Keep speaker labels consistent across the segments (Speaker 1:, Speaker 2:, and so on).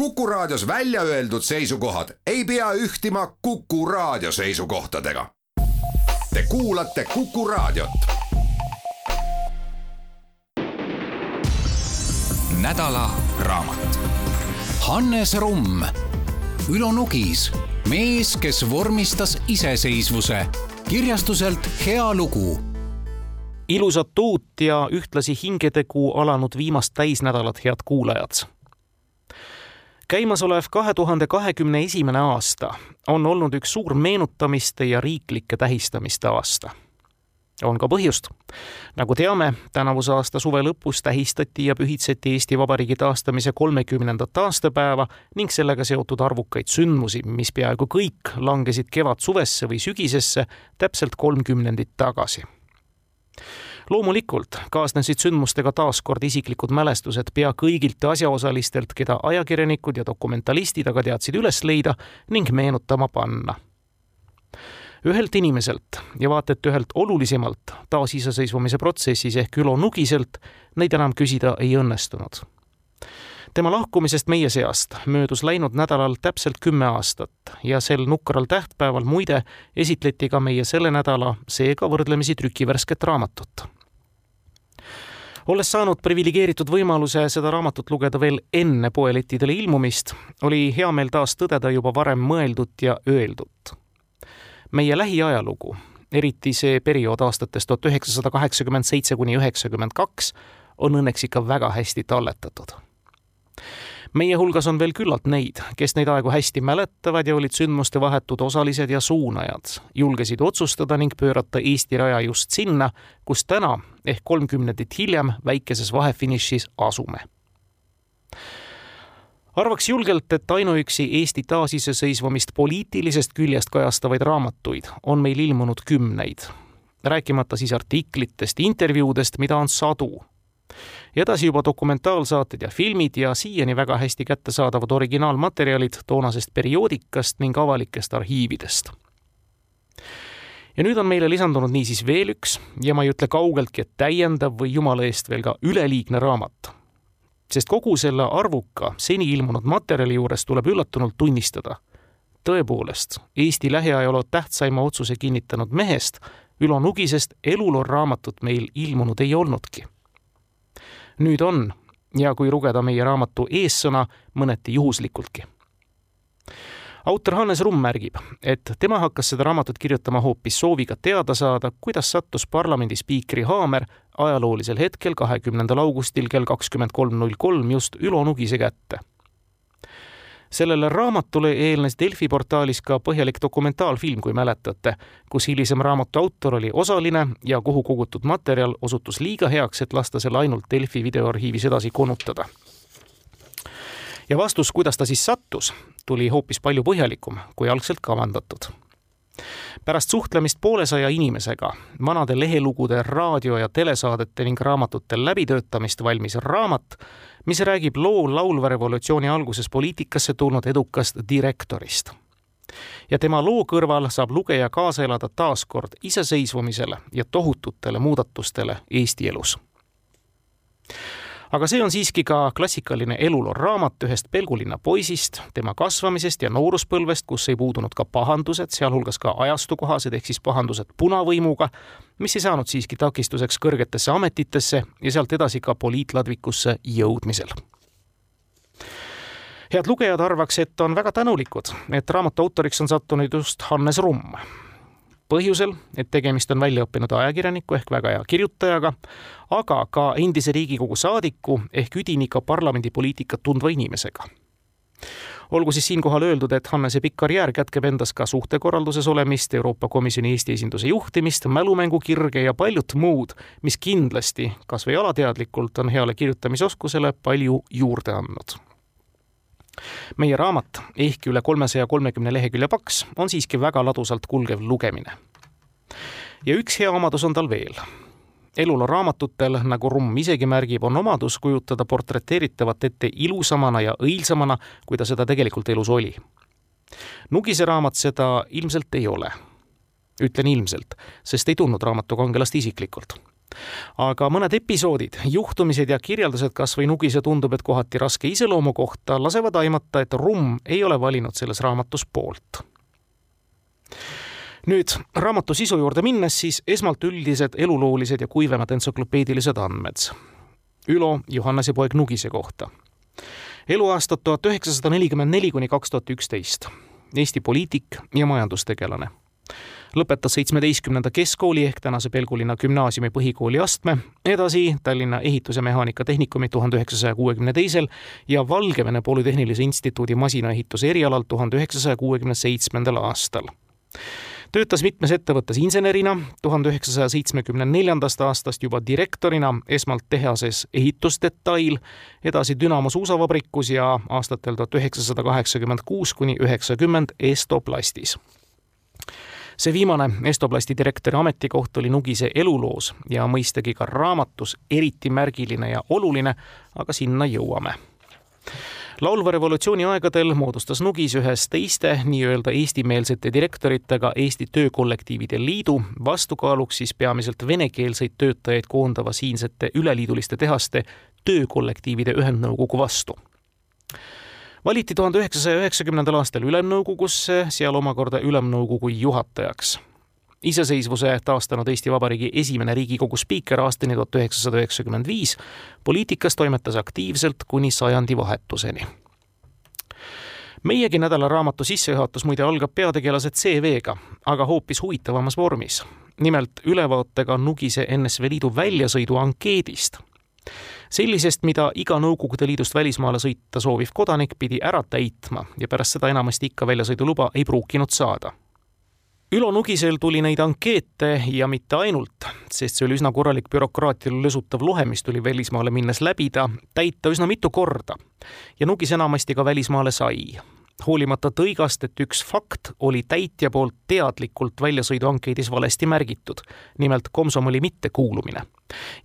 Speaker 1: Kuku Raadios välja öeldud seisukohad ei pea ühtima Kuku Raadio seisukohtadega. Te kuulate Kuku Raadiot.
Speaker 2: nädala raamat. Hannes Rumm, Ülo Nugis, mees, kes vormistas iseseisvuse kirjastuselt Hea lugu
Speaker 3: ilusat uut ja ühtlasi hingedegu alanud viimast täisnädalat, head kuulajad käimasolev kahe tuhande kahekümne esimene aasta on olnud üks suur meenutamiste ja riiklike tähistamiste aasta. on ka põhjust. nagu teame, tänavuse aasta suve lõpus tähistati ja pühitseti Eesti Vabariigi taastamise kolmekümnendat aastapäeva ning sellega seotud arvukaid sündmusi, mis peaaegu kõik langesid kevad-suvesse või sügisesse täpselt kolm kümnendit tagasi loomulikult kaasnesid sündmustega taas kord isiklikud mälestused pea kõigilt asjaosalistelt, keda ajakirjanikud ja dokumentalistid aga teadsid üles leida ning meenutama panna. ühelt inimeselt ja vaata et ühelt olulisemalt taasiseseisvumise protsessis ehk Ülo Nugiselt neid enam küsida ei õnnestunud tema lahkumisest meie seast möödus läinud nädalal täpselt kümme aastat ja sel nukral tähtpäeval muide esitleti ka meie selle nädala seega võrdlemisi trükivärsket raamatut olles saanud priviligeeritud võimaluse seda raamatut lugeda veel enne poelettidele ilmumist, oli hea meel taas tõdeda juba varem mõeldut ja öeldut. meie lähiajalugu, eriti see periood aastatest tuhat üheksasada kaheksakümmend seitse kuni üheksakümmend kaks, on õnneks ikka väga hästi talletatud meie hulgas on veel küllalt neid, kes neid aegu hästi mäletavad ja olid sündmuste vahetud osalised ja suunajad, julgesid otsustada ning pöörata Eesti raja just sinna, kus täna ehk kolm kümnendit hiljem väikeses vahefinišis asume. Arvaks julgelt, et ainuüksi Eesti taasiseseisvumist poliitilisest küljest kajastavaid raamatuid on meil ilmunud kümneid, rääkimata siis artiklitest, intervjuudest, mida on sadu ja edasi juba dokumentaalsaated ja filmid ja siiani väga hästi kättesaadavad originaalmaterjalid toonasest perioodikast ning avalikest arhiividest. ja nüüd on meile lisandunud niisiis veel üks ja ma ei ütle kaugeltki, et täiendav või jumala eest veel ka üleliigne raamat. sest kogu selle arvuka seni ilmunud materjali juures tuleb üllatunult tunnistada, tõepoolest, Eesti lähiajaloo tähtsaima otsuse kinnitanud mehest, Ülo Nugisest eluloo raamatut meil ilmunud ei olnudki nüüd on ja kui lugeda meie raamatu eessõna mõneti juhuslikultki. autor Hannes Rumm märgib, et tema hakkas seda raamatut kirjutama hoopis sooviga teada saada, kuidas sattus parlamendi spiikri haamer ajaloolisel hetkel, kahekümnendal augustil kell kakskümmend kolm null kolm just Ülo Nugise kätte sellele raamatule eelnes Delfi portaalis ka põhjalik dokumentaalfilm, kui mäletate, kus hilisem raamatu autor oli osaline ja kuhu kogutud materjal osutus liiga heaks, et lasta selle ainult Delfi videoarhiivis edasi konutada. ja vastus, kuidas ta siis sattus, tuli hoopis palju põhjalikum kui algselt kavandatud pärast suhtlemist poolesaja inimesega, vanade lehelugude, raadio- ja telesaadete ning raamatute läbitöötamist valmis raamat, mis räägib loo laulva revolutsiooni alguses poliitikasse tulnud edukast direktorist. ja tema loo kõrval saab lugeja kaasa elada taas kord iseseisvumisele ja tohututele muudatustele Eesti elus aga see on siiski ka klassikaline eluloo raamat ühest pelgulinna poisist, tema kasvamisest ja nooruspõlvest, kus ei puudunud ka pahandused, sealhulgas ka ajastukohased ehk siis pahandused punavõimuga, mis ei saanud siiski takistuseks kõrgetesse ametitesse ja sealt edasi ka poliitladvikusse jõudmisel. Head lugejad arvaks, et on väga tänulikud, et raamatu autoriks on sattunud just Hannes Rumm põhjusel, et tegemist on väljaõppinud ajakirjaniku ehk väga hea kirjutajaga, aga ka endise Riigikogu saadiku ehk üdini ka parlamendipoliitikat tundva inimesega. Olgu siis siinkohal öeldud, et Hannese pikk karjäär kätkeb endas ka suhtekorralduses olemist, Euroopa Komisjoni Eesti esinduse juhtimist, mälumängukirge ja paljut muud, mis kindlasti, kas või alateadlikult, on heale kirjutamisoskusele palju juurde andnud meie raamat, ehkki üle kolmesaja kolmekümne lehekülje paks, on siiski väga ladusalt kulgev lugemine. ja üks hea omadus on tal veel. eluloo raamatutel, nagu Rumm isegi märgib, on omadus kujutada portreteeritavat ette ilusamana ja õilsamana, kui ta seda tegelikult elus oli. Nugise raamat seda ilmselt ei ole. ütlen ilmselt, sest ei tundnud raamatu kangelast isiklikult aga mõned episoodid, juhtumised ja kirjeldused kas või Nugise tundub, et kohati raske iseloomu kohta lasevad aimata, et Rumm ei ole valinud selles raamatus poolt nüüd raamatu sisu juurde minnes, siis esmalt üldised eluloolised ja kuivemad entsüklopeedilised andmed. Ülo Johannese poeg Nugise kohta. eluaastad tuhat üheksasada nelikümmend neli kuni kaks tuhat üksteist. Eesti poliitik ja majandustegelane. Lõpetas seitsmeteistkümnenda keskkooli ehk tänase Pelgulinna gümnaasiumi põhikooli astme, edasi Tallinna Ehitus- ja Mehaanikatehnikumi tuhande üheksasaja kuuekümne teisel ja Valgevene Polütehnilise Instituudi masinaehituse erialal tuhande üheksasaja kuuekümne seitsmendal aastal. Töötas mitmes ettevõttes insenerina, tuhande üheksasaja seitsmekümne neljandast aastast juba direktorina, esmalt tehases ehitusdetail, edasi Dünamo suusavabrikus ja aastatel tuhat üheksasada kaheksakümmend kuus kuni üheksakümmend Estoplastis see viimane Estoplasti direktori ametikoht oli Nugise eluloos ja mõistagi ka raamatus eriti märgiline ja oluline, aga sinna jõuame. Laulva revolutsiooni aegadel moodustas Nugis ühes teiste nii-öelda eestimeelsete direktoritega Eesti Töökollektiivide Liidu, vastukaaluks siis peamiselt venekeelseid töötajaid koondava siinsete üleliiduliste tehaste töökollektiivide ühendnõukogu vastu valiti tuhande üheksasaja üheksakümnendal aastal Ülemnõukogusse, seal omakorda Ülemnõukogu juhatajaks iseseisvuse taastanud Eesti Vabariigi esimene Riigikogu spiiker aastani tuhat üheksasada üheksakümmend viis, poliitikas toimetas aktiivselt kuni sajandivahetuseni. meiegi nädala raamatu sissejuhatus muide algab peategelase CV-ga, aga hoopis huvitavamas vormis. nimelt ülevaatega Nugise NSV Liidu väljasõidu ankeedist sellisest, mida iga Nõukogude Liidust välismaale sõita sooviv kodanik pidi ära täitma ja pärast seda enamasti ikka väljasõiduluba ei pruukinud saada Ülo Nugisel tuli neid ankeete ja mitte ainult, sest see oli üsna korralik bürokraatiale lösutav lohe, mis tuli välismaale minnes läbida, täita üsna mitu korda. ja Nugis enamasti ka välismaale sai. Hoolimata tõigast, et üks fakt oli täitja poolt teadlikult väljasõiduankeedis valesti märgitud, nimelt komsomoli mittekuulumine.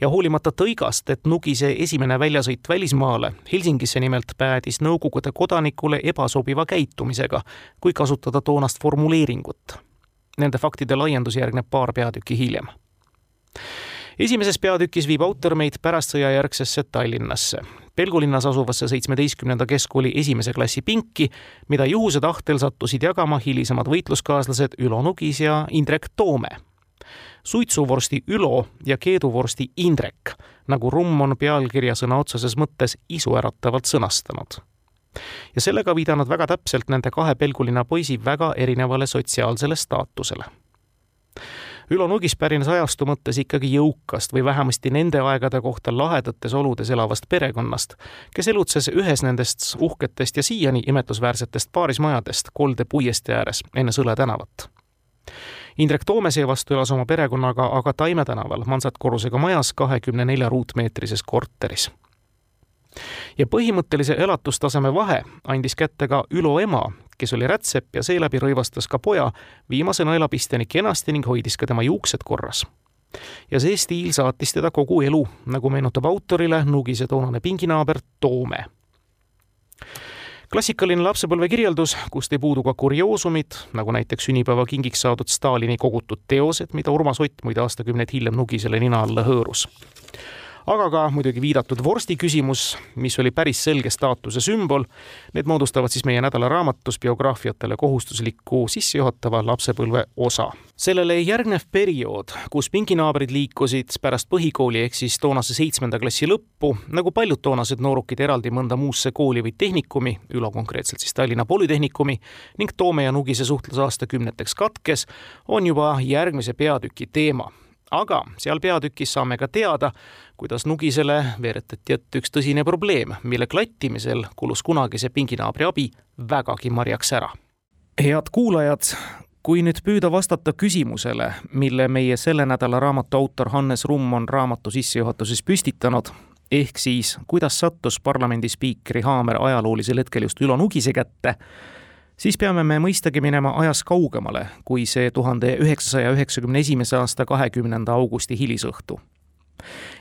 Speaker 3: ja hoolimata tõigast, et Nugise esimene väljasõit välismaale, Helsingisse nimelt, päädis Nõukogude kodanikule ebasobiva käitumisega, kui kasutada toonast formuleeringut Nende faktide laiendus järgneb paar peatükki hiljem. esimeses peatükis viib autor meid pärastsõjajärgsesse Tallinnasse, Pelgulinnas asuvasse seitsmeteistkümnenda keskkooli esimese klassi pinki, mida juhuse tahtel sattusid jagama hilisemad võitluskaaslased Ülo Nugis ja Indrek Toome. suitsuvorsti Ülo ja keeduvorsti Indrek, nagu Rumm on pealkirja sõna otseses mõttes isuäratavalt sõnastanud ja sellega viida nad väga täpselt nende kahe pelgulinna poisi väga erinevale sotsiaalsele staatusele. Ülo Nugis pärines ajastu mõttes ikkagi jõukast või vähemasti nende aegade kohta lahedates oludes elavast perekonnast, kes elutses ühes nendest uhketest ja siiani imetlusväärsetest paarismajadest kolde puiestee ääres enne Sõle tänavat. Indrek Toome seevastu elas oma perekonnaga aga Taime tänaval mansardkorrusega majas kahekümne nelja ruutmeetrises korteris. Ja põhimõttelise elatustaseme vahe andis kätte ka Ülo ema, kes oli rätsep ja seeläbi rõivastas ka poja viimase nõelapisteni kenasti ning hoidis ka tema juuksed korras. ja see stiil saatis teda kogu elu, nagu meenutab autorile Nugise toonane pinginaaber Toome klassikaline lapsepõlve kirjeldus, kust ei puudu ka kurioosumid, nagu näiteks sünnipäevakingiks saadud Stalini kogutud teosed, mida Urmas Ott muide aastakümneid hiljem Nugisele nina alla hõõrus aga ka muidugi viidatud vorsti küsimus, mis oli päris selge staatuse sümbol. Need moodustavad siis meie nädala raamatus biograafiatele kohustusliku sissejuhatava lapsepõlve osa. sellele järgnev periood, kus pinginaabrid liikusid pärast põhikooli ehk siis toonase seitsmenda klassi lõppu, nagu paljud toonased noorukid eraldi mõnda muusse kooli või tehnikumi, Ülo konkreetselt siis Tallinna Polütehnikumi, ning Toome ja Nugise suhtlus aastakümneteks katkes, on juba järgmise peatüki teema aga seal peatükis saame ka teada, kuidas Nugisele veeretati ette üks tõsine probleem, mille klattimisel kulus kunagise pinginaabri abi vägagi marjaks ära. head kuulajad, kui nüüd püüda vastata küsimusele, mille meie selle nädala raamatu autor Hannes Rumm on raamatu sissejuhatuses püstitanud, ehk siis kuidas sattus parlamendi spiikri haamer ajaloolisel hetkel just Ülo Nugise kätte, siis peame me mõistagi minema ajas kaugemale kui see tuhande üheksasaja üheksakümne esimese aasta kahekümnenda augusti hilisõhtu.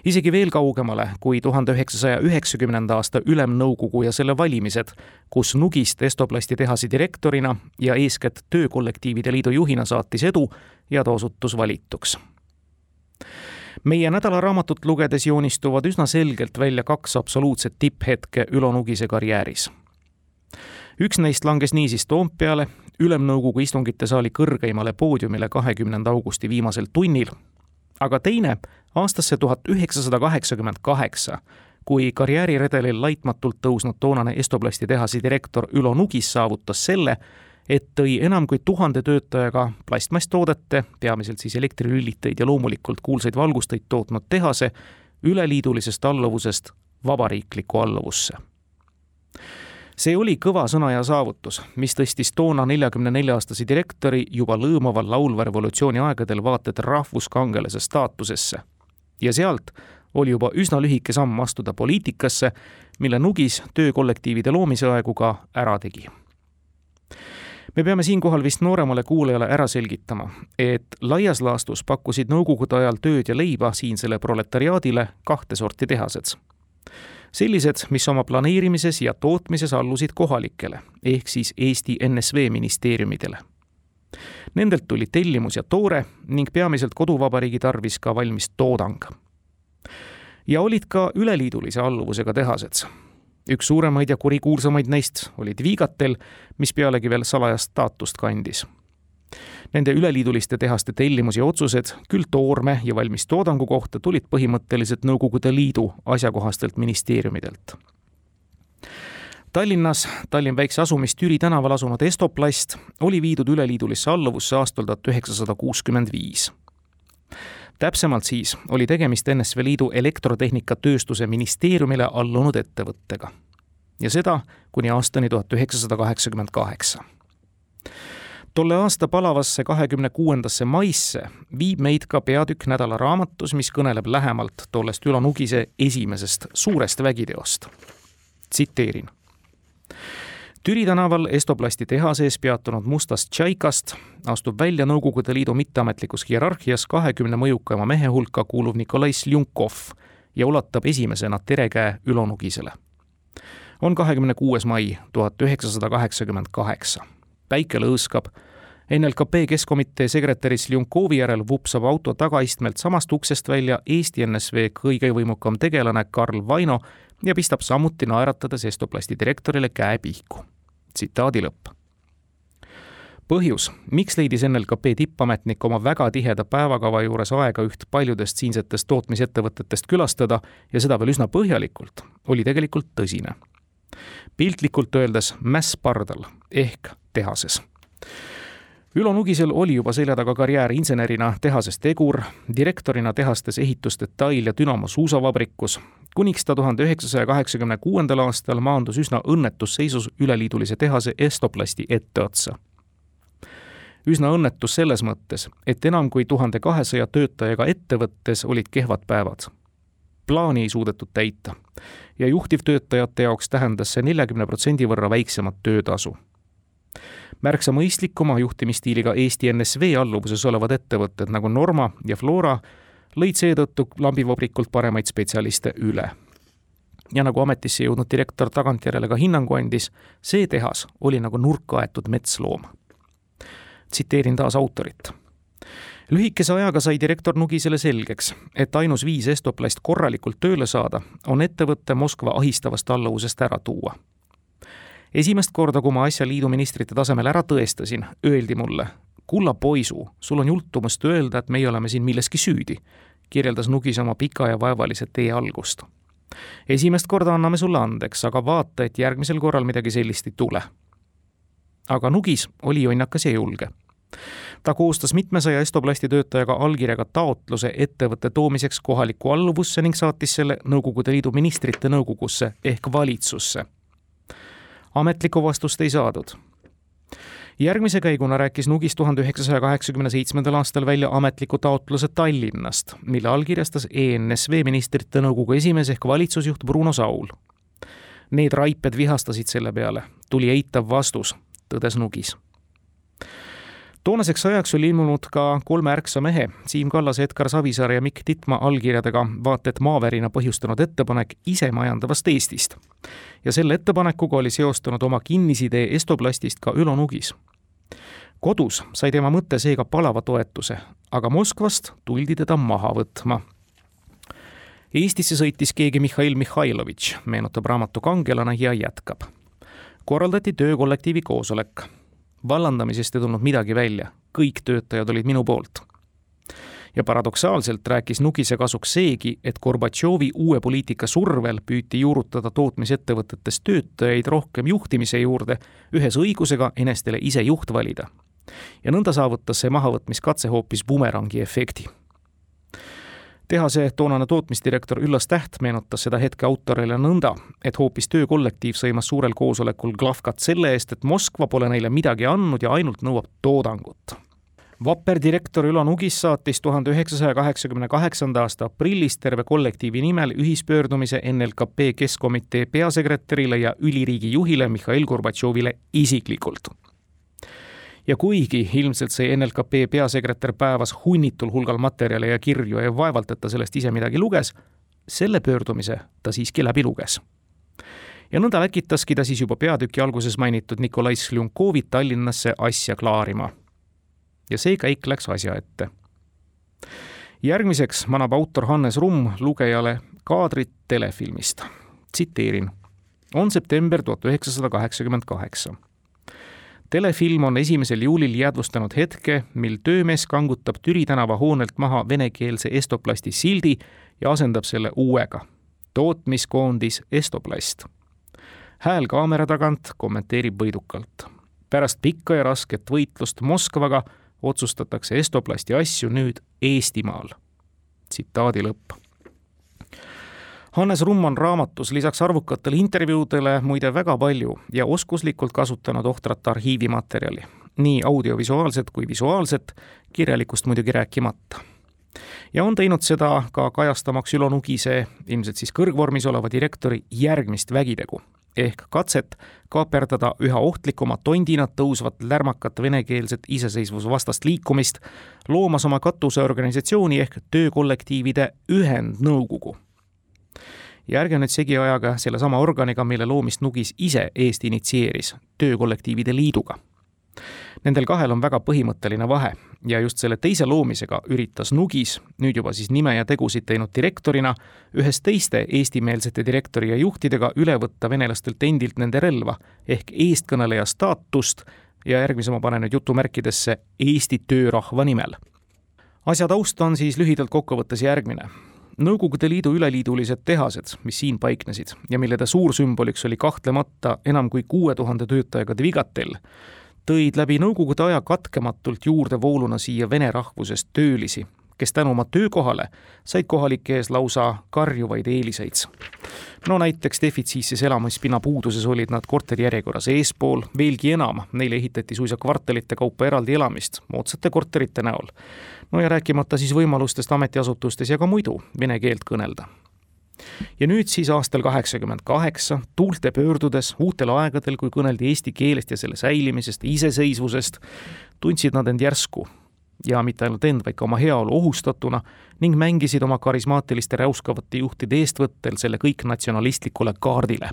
Speaker 3: isegi veel kaugemale kui tuhande üheksasaja üheksakümnenda aasta Ülemnõukogu ja selle valimised, kus Nugist Estoplasti tehase direktorina ja eeskätt Töökollektiivide Liidu juhina saatis edu ja ta osutus valituks meie nädalaraamatut lugedes joonistuvad üsna selgelt välja kaks absoluutset tipphetke Ülo Nugise karjääris. Üks neist langes niisiis Toompeale, Ülemnõukogu istungite saali kõrgeimale poodiumile kahekümnenda augusti viimasel tunnil, aga teine aastasse tuhat üheksasada kaheksakümmend kaheksa, kui karjääriredelil laitmatult tõusnud toonane Estoplasti tehase direktor Ülo Nugis saavutas selle, et tõi enam kui tuhande töötajaga plastmasstoodete, peamiselt siis elektrilüliteid ja loomulikult kuulsaid valgusteid tootnud tehase üleliidulisest alluvusest vabariiklikku alluvusse. See oli kõva sõna ja saavutus, mis tõstis toona neljakümne nelja aastase direktori juba lõõmaval laulva revolutsiooni aegadel vaata et rahvuskangelase staatusesse. ja sealt oli juba üsna lühike samm astuda poliitikasse, mille Nugis töökollektiivide loomise aegu ka ära tegi me peame siinkohal vist nooremale kuulajale ära selgitama, et laias laastus pakkusid nõukogude ajal tööd ja leiba siinsele proletariaadile kahte sorti tehased. Sellised, mis oma planeerimises ja tootmises allusid kohalikele, ehk siis Eesti NSV ministeeriumidele. Nendelt tuli tellimus ja toore ning peamiselt koduvabariigi tarvis ka valmis toodang. ja olid ka üleliidulise alluvusega tehased üks suuremaid ja kurikuulsamaid neist olid Viigatel, mis pealegi veel salajast staatust kandis. Nende üleliiduliste tehaste tellimus ja otsused küll toorme ja valmistoodangu kohta tulid põhimõtteliselt Nõukogude Liidu asjakohastelt ministeeriumidelt. Tallinnas Tallinn väikse asumist Türi tänaval asunud Estoplast oli viidud üleliidulisse alluvusse aastal tuhat üheksasada kuuskümmend viis täpsemalt siis oli tegemist NSV Liidu elektrotehnika-tööstuse ministeeriumile allunud ettevõttega. ja seda kuni aastani tuhat üheksasada kaheksakümmend kaheksa. Tolle aasta palavasse kahekümne kuuendasse maisse viib meid ka peatükk nädala raamatus, mis kõneleb lähemalt tollest Ülo Nugise esimesest suurest vägiteost. tsiteerin Türi tänaval Estoplasti tehases peatunud mustast Tšaikast astub välja Nõukogude Liidu mitteametlikus hierarhias kahekümne mõjukaima mehe hulka kuuluv Nikolai Sljunkov ja ulatab esimesena terekäe Ülo Nugisele. on kahekümne kuues mai tuhat üheksasada kaheksakümmend kaheksa. Päike lõõskab, NLKP Keskkomitee sekretäri Sljunkovi järel vupsab auto tagaistmelt samast uksest välja Eesti NSV kõige võimukam tegelane Karl Vaino ja pistab samuti naeratades Estoplasti direktorile käe pihku tsitaadi lõpp. põhjus, miks leidis NLKP tippametnik oma väga tiheda päevakava juures aega üht paljudest siinsetest tootmisettevõtetest külastada ja seda veel üsna põhjalikult, oli tegelikult tõsine. piltlikult öeldes mäss pardal ehk tehases Ülo Nugisel oli juba selja taga karjäär insenerina tehases tegur, direktorina tehastes ehitusdetail- ja Dünamo suusavabrikus, kuniks ta tuhande üheksasaja kaheksakümne kuuendal aastal maandus üsna õnnetus seisus üleliidulise tehase Estoplasti etteotsa. üsna õnnetus selles mõttes, et enam kui tuhande kahesaja töötajaga ettevõttes olid kehvad päevad. plaani ei suudetud täita ja juhtivtöötajate jaoks tähendas see neljakümne protsendi võrra väiksemat töötasu märksa mõistlikuma juhtimisstiiliga Eesti NSV alluvuses olevad ettevõtted nagu Norma ja Flora lõid seetõttu lambivabrikult paremaid spetsialiste üle. ja nagu ametisse jõudnud direktor tagantjärele ka hinnangu andis, see tehas oli nagu nurka aetud metsloom. tsiteerin taas autorit lühikese ajaga sai direktor Nugisele selgeks, et ainus viis Estoplast korralikult tööle saada, on ettevõtte Moskva ahistavast alluvusest ära tuua esimest korda, kui ma asja liidu ministrite tasemel ära tõestasin, öeldi mulle, kulla poisu, sul on jultumust öelda, et meie oleme siin milleski süüdi, kirjeldas Nugis oma pika ja vaevalise tee algust. esimest korda anname sulle andeks, aga vaata, et järgmisel korral midagi sellist ei tule. aga Nugis oli jonnakas ja julge ta koostas mitmesaja Estoplasti töötajaga allkirjaga taotluse ettevõtte toomiseks kohalikku alluvusse ning saatis selle Nõukogude Liidu ministrite nõukogusse ehk valitsusse ametlikku vastust ei saadud. järgmise käiguna rääkis Nugis tuhande üheksasaja kaheksakümne seitsmendal aastal välja ametliku taotluse Tallinnast, mille allkirjastas ENSV ministrite nõukogu esimees ehk valitsusjuht Bruno Saul. Need raiped vihastasid selle peale, tuli eitav vastus, tõdes Nugis toonaseks ajaks oli ilmunud ka kolme ärksa mehe, Siim Kallase, Edgar Savisaare ja Mikk Titma allkirjadega vaata et maavärina põhjustanud ettepanek isemajandavast Eestist. Ja selle ettepanekuga oli seostanud oma kinnisidee Estoplastist ka Ülo Nugis. kodus sai tema mõte seega palava toetuse, aga Moskvast tuldi teda maha võtma. Eestisse sõitis keegi Mihhail Mihhailovitš, meenutab raamatu kangelane ja jätkab. korraldati töökollektiivi koosolek. vallandamisest ei tulnud midagi välja, kõik töötajad olid minu poolt ja paradoksaalselt rääkis Nugise kasuks seegi, et Gorbatšovi uue poliitika survel püüti juurutada tootmisettevõtetes töötajaid rohkem juhtimise juurde, ühes õigusega enestele ise juht valida. ja nõnda saavutas see mahavõtmiskatse hoopis bumerangi efekti tehase toonane tootmisdirektor Üllas Täht meenutas seda hetke autorile nõnda, et hoopis töökollektiiv sõimas suurel koosolekul Glavkat selle eest, et Moskva pole neile midagi andnud ja ainult nõuab toodangut vapper direktor Ülo Nugis saatis tuhande üheksasaja kaheksakümne kaheksanda aasta aprillis terve kollektiivi nimel ühispöördumise NLKP Keskkomitee peasekretärile ja üliriigi juhile Mihhail Gorbatšovile isiklikult. ja kuigi ilmselt sai NLKP peasekretär päevas hunnitul hulgal materjale ja kirju ja vaevalt, et ta sellest ise midagi luges, selle pöördumise ta siiski läbi luges ja nõnda läkitaski ta siis juba peatüki alguses mainitud Nikolai Sljunkovit Tallinnasse asja klaarima ja see käik läks asja ette. järgmiseks manab autor Hannes Rumm lugejale kaadrit telefilmist. tsiteerin. on september tuhat üheksasada kaheksakümmend kaheksa. telefilm on esimesel juulil jäädvustanud hetke, mil töömees kangutab Türi tänava hoonelt maha venekeelse Estoplasti sildi ja asendab selle uuega. tootmiskoondis Estoplast hääl kaamera tagant kommenteerib võidukalt. pärast pikka ja rasket võitlust Moskvaga otsustatakse Estoplasti asju nüüd Eestimaal. tsitaadi lõpp. Hannes Rumm on raamatus lisaks arvukatele intervjuudele muide väga palju ja oskuslikult kasutanud ohtrat arhiivimaterjali, nii audiovisuaalset kui visuaalset, kirjalikust muidugi rääkimata ja on teinud seda ka kajastamaks Ülo Nugise, ilmselt siis kõrgvormis oleva direktori järgmist vägitegu ehk katset kaaperdada üha ohtlikuma tondina tõusvat lärmakat venekeelset iseseisvusvastast liikumist, loomas oma katuseorganisatsiooni ehk töökollektiivide ühendnõukogu. ja ärge nüüd segi ajage sellesama organiga, mille loomist Nugis ise eest initsieeris, Töökollektiivide Liiduga Nendel kahel on väga põhimõtteline vahe ja just selle teise loomisega üritas Nugis, nüüd juba siis nime ja tegusid teinud direktorina, ühes teiste eestimeelsete direktori ja juhtidega üle võtta venelastelt endilt nende relva ehk eestkõneleja staatust ja järgmise ma panen nüüd jutumärkidesse Eesti töörahva nimel. asja taust on siis lühidalt kokkuvõttes järgmine Nõukogude Liidu üleliidulised tehased, mis siin paiknesid ja millede suursümboliks oli kahtlemata enam kui kuue tuhande töötajaga Dvigatel, tõid läbi nõukogude aja katkematult juurdevooluna siia vene rahvusest töölisi, kes tänu oma töökohale said kohalike ees lausa karjuvaid eeliseid. no näiteks defitsiitses elamispinna puuduses olid nad korterijärjekorras eespool, veelgi enam, neile ehitati suisa kvartalite kaupa eraldi elamist moodsate korterite näol. no ja rääkimata siis võimalustest ametiasutustes ja ka muidu vene keelt kõnelda ja nüüd siis aastal kaheksakümmend kaheksa, tuulte pöördudes uutel aegadel, kui kõneldi eesti keelest ja selle säilimisest, iseseisvusest, tundsid nad end järsku ja mitte ainult end, vaid ka oma heaolu ohustatuna ning mängisid oma karismaatiliste räuskavate juhtide eestvõttel selle kõik natsionalistlikule kaardile.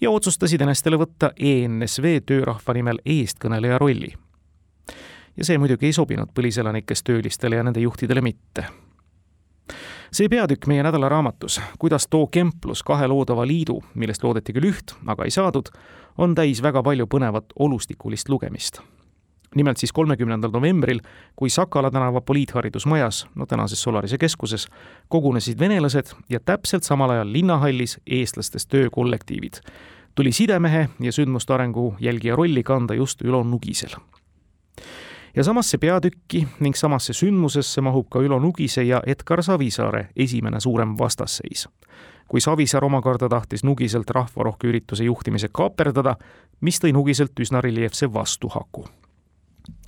Speaker 3: ja otsustasid enestele võtta ENSV töörahva nimel eestkõneleja rolli. ja see muidugi ei sobinud põliselanikest töölistele ja nende juhtidele mitte see peatükk meie nädalaraamatus, kuidas too kemplus kahe loodava liidu, millest loodeti küll üht, aga ei saadud, on täis väga palju põnevat olustikulist lugemist. nimelt siis kolmekümnendal novembril, kui Sakala tänava poliitharidusmajas, no tänases Solarise keskuses, kogunesid venelased ja täpselt samal ajal linnahallis eestlastest töökollektiivid, tuli sidemehe ja sündmuste arengu jälgija rolli kanda just Ülo Nugisel ja samasse peatükki ning samasse sündmusesse mahub ka Ülo Nugise ja Edgar Savisaare esimene suurem vastasseis. kui Savisaar omakorda tahtis Nugiselt rahvarohke ürituse juhtimise kaaperdada, mis tõi Nugiselt üsna reljeefse vastuhaku.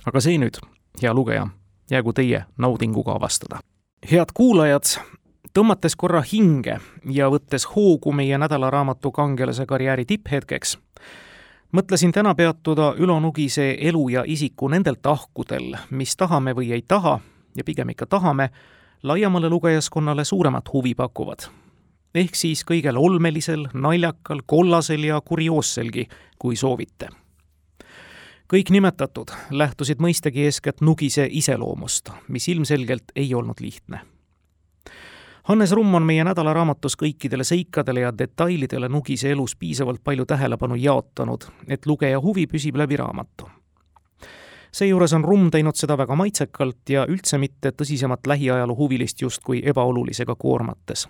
Speaker 3: aga see nüüd, hea lugeja, jäägu teie naudinguga avastada. head kuulajad, tõmmates korra hinge ja võttes hoogu meie nädalaraamatu kangelase karjääri tipphetkeks, mõtlesin täna peatuda Ülo Nugise elu ja isiku nendel tahkudel, mis tahame või ei taha ja pigem ikka tahame, laiemale lugejaskonnale suuremat huvi pakuvad. ehk siis kõigel olmelisel, naljakal, kollasel ja kurioosselgi, kui soovite. kõik nimetatud lähtusid mõistagi eeskätt Nugise iseloomust, mis ilmselgelt ei olnud lihtne Hannes Rumm on meie nädalaraamatus kõikidele seikadele ja detailidele Nugise elus piisavalt palju tähelepanu jaotanud, et lugeja huvi püsib läbi raamatu. seejuures on Rumm teinud seda väga maitsekalt ja üldse mitte tõsisemat lähiajaloo huvilist justkui ebaolulisega koormates.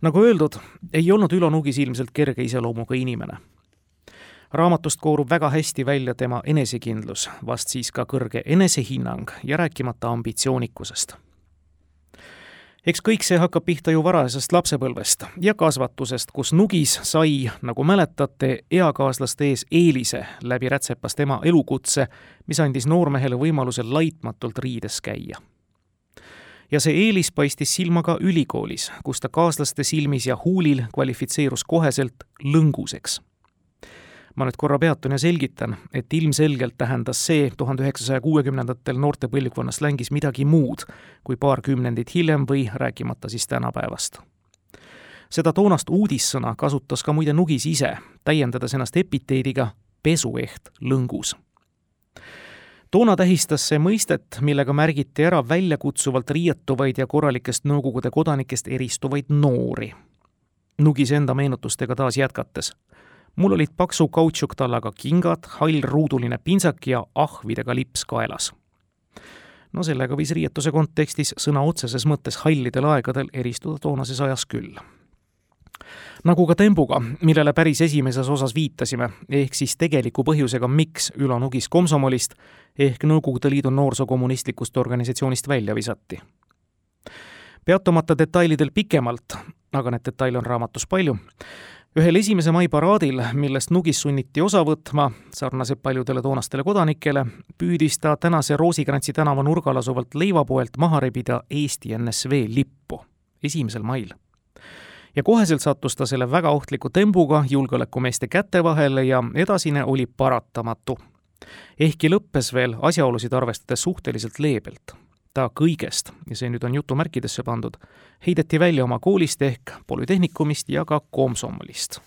Speaker 3: nagu öeldud, ei olnud Ülo Nugis ilmselt kerge iseloomuga inimene raamatust koorub väga hästi välja tema enesekindlus, vast siis ka kõrge enesehinnang ja rääkimata ambitsioonikusest eks kõik see hakkab pihta ju varasest lapsepõlvest ja kasvatusest, kus Nugis sai, nagu mäletate, eakaaslaste ees eelise läbi rätsepast ema elukutse, mis andis noormehele võimaluse laitmatult riides käia. ja see eelis paistis silma ka ülikoolis, kus ta kaaslaste silmis ja huulil kvalifitseerus koheselt lõnguseks ma nüüd korra peatun ja selgitan, et ilmselgelt tähendas see tuhande üheksasaja kuuekümnendatel noorte põlvkonna slängis midagi muud kui paar kümnendit hiljem või rääkimata siis tänapäevast. seda toonast uudissõna kasutas ka muide Nugis ise, täiendades ennast epiteediga pesueht lõngus toona tähistas see mõistet, millega märgiti ära väljakutsuvalt riietuvaid ja korralikest Nõukogude kodanikest eristuvaid noori. Nugis enda meenutustega taas jätkates mul olid paksu kautšuktallaga kingad, hall ruuduline pintsak ja ahvidega lips kaelas. no sellega võis riietuse kontekstis sõna otseses mõttes hallidel aegadel eristuda toonases ajas küll. nagu ka tembuga, millele päris esimeses osas viitasime, ehk siis tegeliku põhjusega, miks Ülo Nugis komsomolist ehk Nõukogude Liidu noorsookommunistlikust organisatsioonist välja visati peatumata detailidel pikemalt, aga neid detaile on raamatus palju, ühel esimese mai paraadil, millest Nugis sunniti osa võtma, sarnaselt paljudele toonastele kodanikele, püüdis ta tänase Roosikrantsi tänava nurgal asuvalt leivapoelt maha rebida Eesti NSV lippu esimesel mail. ja koheselt sattus ta selle väga ohtliku tembuga julgeolekumeeste käte vahele ja edasine oli paratamatu. ehkki lõppes veel asjaolusid arvestades suhteliselt leebelt ta kõigest, ja see nüüd on jutumärkidesse pandud, heideti välja oma koolist ehk polütehnikumist ja ka komsomolist.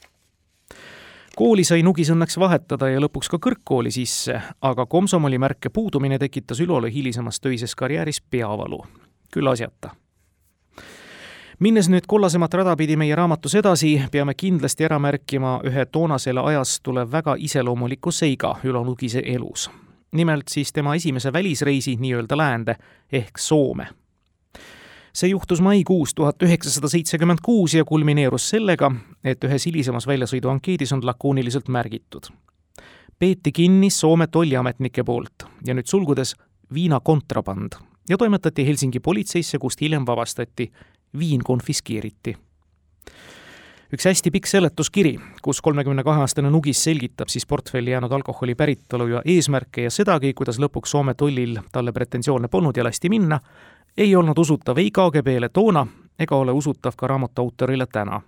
Speaker 3: kooli sai Nugis õnneks vahetada ja lõpuks ka kõrgkooli sisse, aga komsomoli märke puudumine tekitas Ülole hilisemas töises karjääris peavalu, küll asjata minnes nüüd kollasemat rada pidi meie raamatus edasi, peame kindlasti ära märkima ühe toonasele ajastule väga iseloomuliku seiga Ülo Nugise elus nimelt siis tema esimese välisreisi nii-öelda läände ehk Soome. See juhtus maikuus tuhat üheksasada seitsekümmend kuus ja kulmineerus sellega, et ühes hilisemas väljasõiduankeedis on lakooniliselt märgitud. peeti kinni Soome tolliametnike poolt ja nüüd sulgudes viina kontraband ja toimetati Helsingi politseisse, kust hiljem vabastati. viin konfiskeeriti üks hästi pikk seletuskiri, kus kolmekümne kahe aastane Nugis selgitab siis portfelli jäänud alkoholi päritolu ja eesmärke ja sedagi, kuidas lõpuks Soome tollil talle pretensioone polnud ja lasti minna, ei olnud usutav ei KGB-le toona ega ole usutav ka raamatu autorile täna.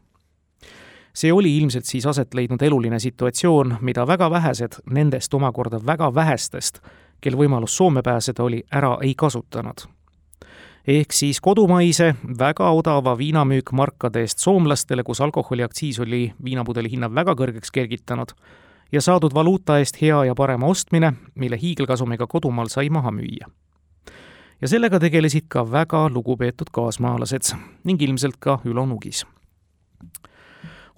Speaker 3: see oli ilmselt siis aset leidnud eluline situatsioon, mida väga vähesed nendest omakorda väga vähestest, kel võimalus Soome pääseda oli, ära ei kasutanud ehk siis kodumaise väga odava viinamüük markade eest soomlastele, kus alkoholiaktsiis oli viinapudeli hinna väga kõrgeks kergitanud, ja saadud valuuta eest hea ja parema ostmine, mille hiigelkasumiga kodumaal sai maha müüa. Ja sellega tegelesid ka väga lugupeetud kaasmaalased ning ilmselt ka Ülo Nugis.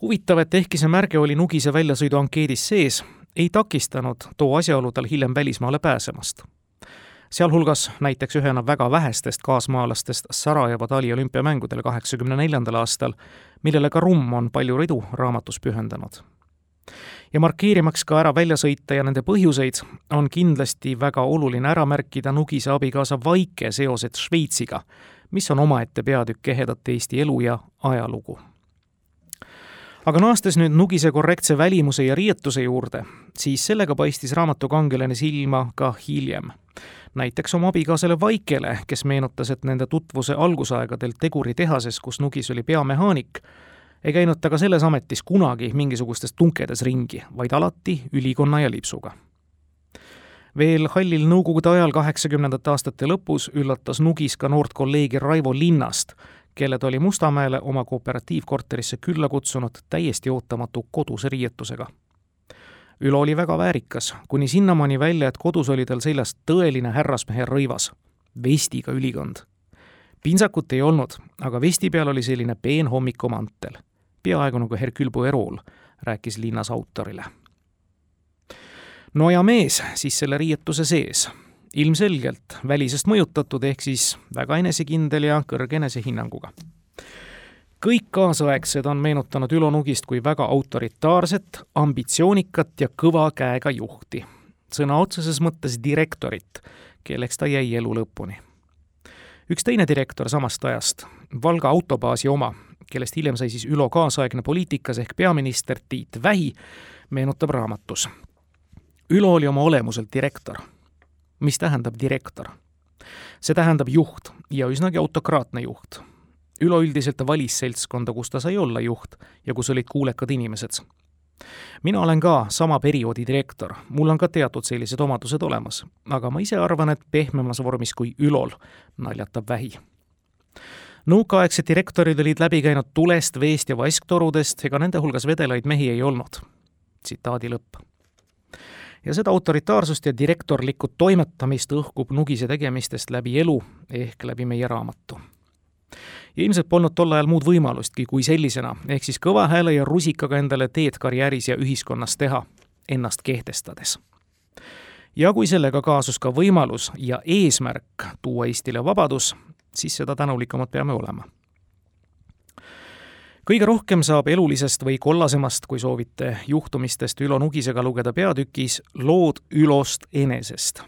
Speaker 3: huvitav, et ehkki see märge oli Nugise väljasõiduankeedis sees, ei takistanud too asjaolu tal hiljem välismaale pääsemast sealhulgas näiteks ühena väga vähestest kaasmaalastest Sarajeva taliolümpiamängudel kaheksakümne neljandal aastal, millele ka Rumm on palju ridu raamatus pühendanud. Ja markeerimaks ka ära väljasõite ja nende põhjuseid, on kindlasti väga oluline ära märkida Nugise abikaasa Vaike seosed Šveitsiga, mis on omaette peatükk ehedat Eesti elu ja ajalugu. Aga naastes nüüd Nugise korrektse välimuse ja riietuse juurde, siis sellega paistis raamatu kangelane silma ka hiljem. Näiteks oma abikaasale Vaikele, kes meenutas, et nende tutvuse algusaegadel teguritehases, kus Nugis oli peamehaanik, ei käinud ta ka selles ametis kunagi mingisugustes tunkedes ringi, vaid alati ülikonna ja lipsuga. veel hallil nõukogude ajal kaheksakümnendate aastate lõpus üllatas Nugis ka noort kolleegi Raivo Linnast, kelle ta oli Mustamäele oma kooperatiivkorterisse külla kutsunud täiesti ootamatu koduse riietusega Ülo oli väga väärikas, kuni sinnamaani välja, et kodus oli tal seljas tõeline härrasmehe rõivas, vestiga ülikond. Pintsakut ei olnud, aga vesti peal oli selline peen hommikumantel. peaaegu nagu Hercule Poirot, rääkis linnas autorile. no ja mees siis selle riietuse sees, ilmselgelt välisest mõjutatud, ehk siis väga enesekindel ja kõrge enesehinnanguga kõik kaasaegsed on meenutanud Ülo Nugist kui väga autoritaarset, ambitsioonikat ja kõva käega juhti. sõna otseses mõttes direktorit, kelleks ta jäi elu lõpuni. Üks teine direktor samast ajast, Valga autobaasi oma, kellest hiljem sai siis Ülo kaasaegne poliitikas ehk peaminister Tiit Vähi, meenutab raamatus. Ülo oli oma olemuselt direktor. mis tähendab direktor? see tähendab juht ja üsnagi autokraatne juht üleüldiselt ta valis seltskonda, kus ta sai olla juht ja kus olid kuulekad inimesed. Mina olen ka sama perioodi direktor, mul on ka teatud sellised omadused olemas, aga ma ise arvan, et pehmemas vormis kui Ülol, naljatab Vähi nõukaaegsed direktorid olid läbi käinud tulest, veest ja vasktorudest, ega nende hulgas vedelaid mehi ei olnud. tsitaadi lõpp. ja seda autoritaarsust ja direktorlikku toimetamist õhkub Nugise tegemistest läbi elu ehk läbi meie raamatu ja ilmselt polnud tol ajal muud võimalustki kui sellisena, ehk siis kõva hääle ja rusikaga endale teed karjääris ja ühiskonnas teha, ennast kehtestades. ja kui sellega kaasus ka võimalus ja eesmärk tuua Eestile vabadus, siis seda tänulikumad peame olema. kõige rohkem saab elulisest või kollasemast, kui soovite, juhtumistest Ülo Nugisega lugeda peatükis Lood Ülost enesest.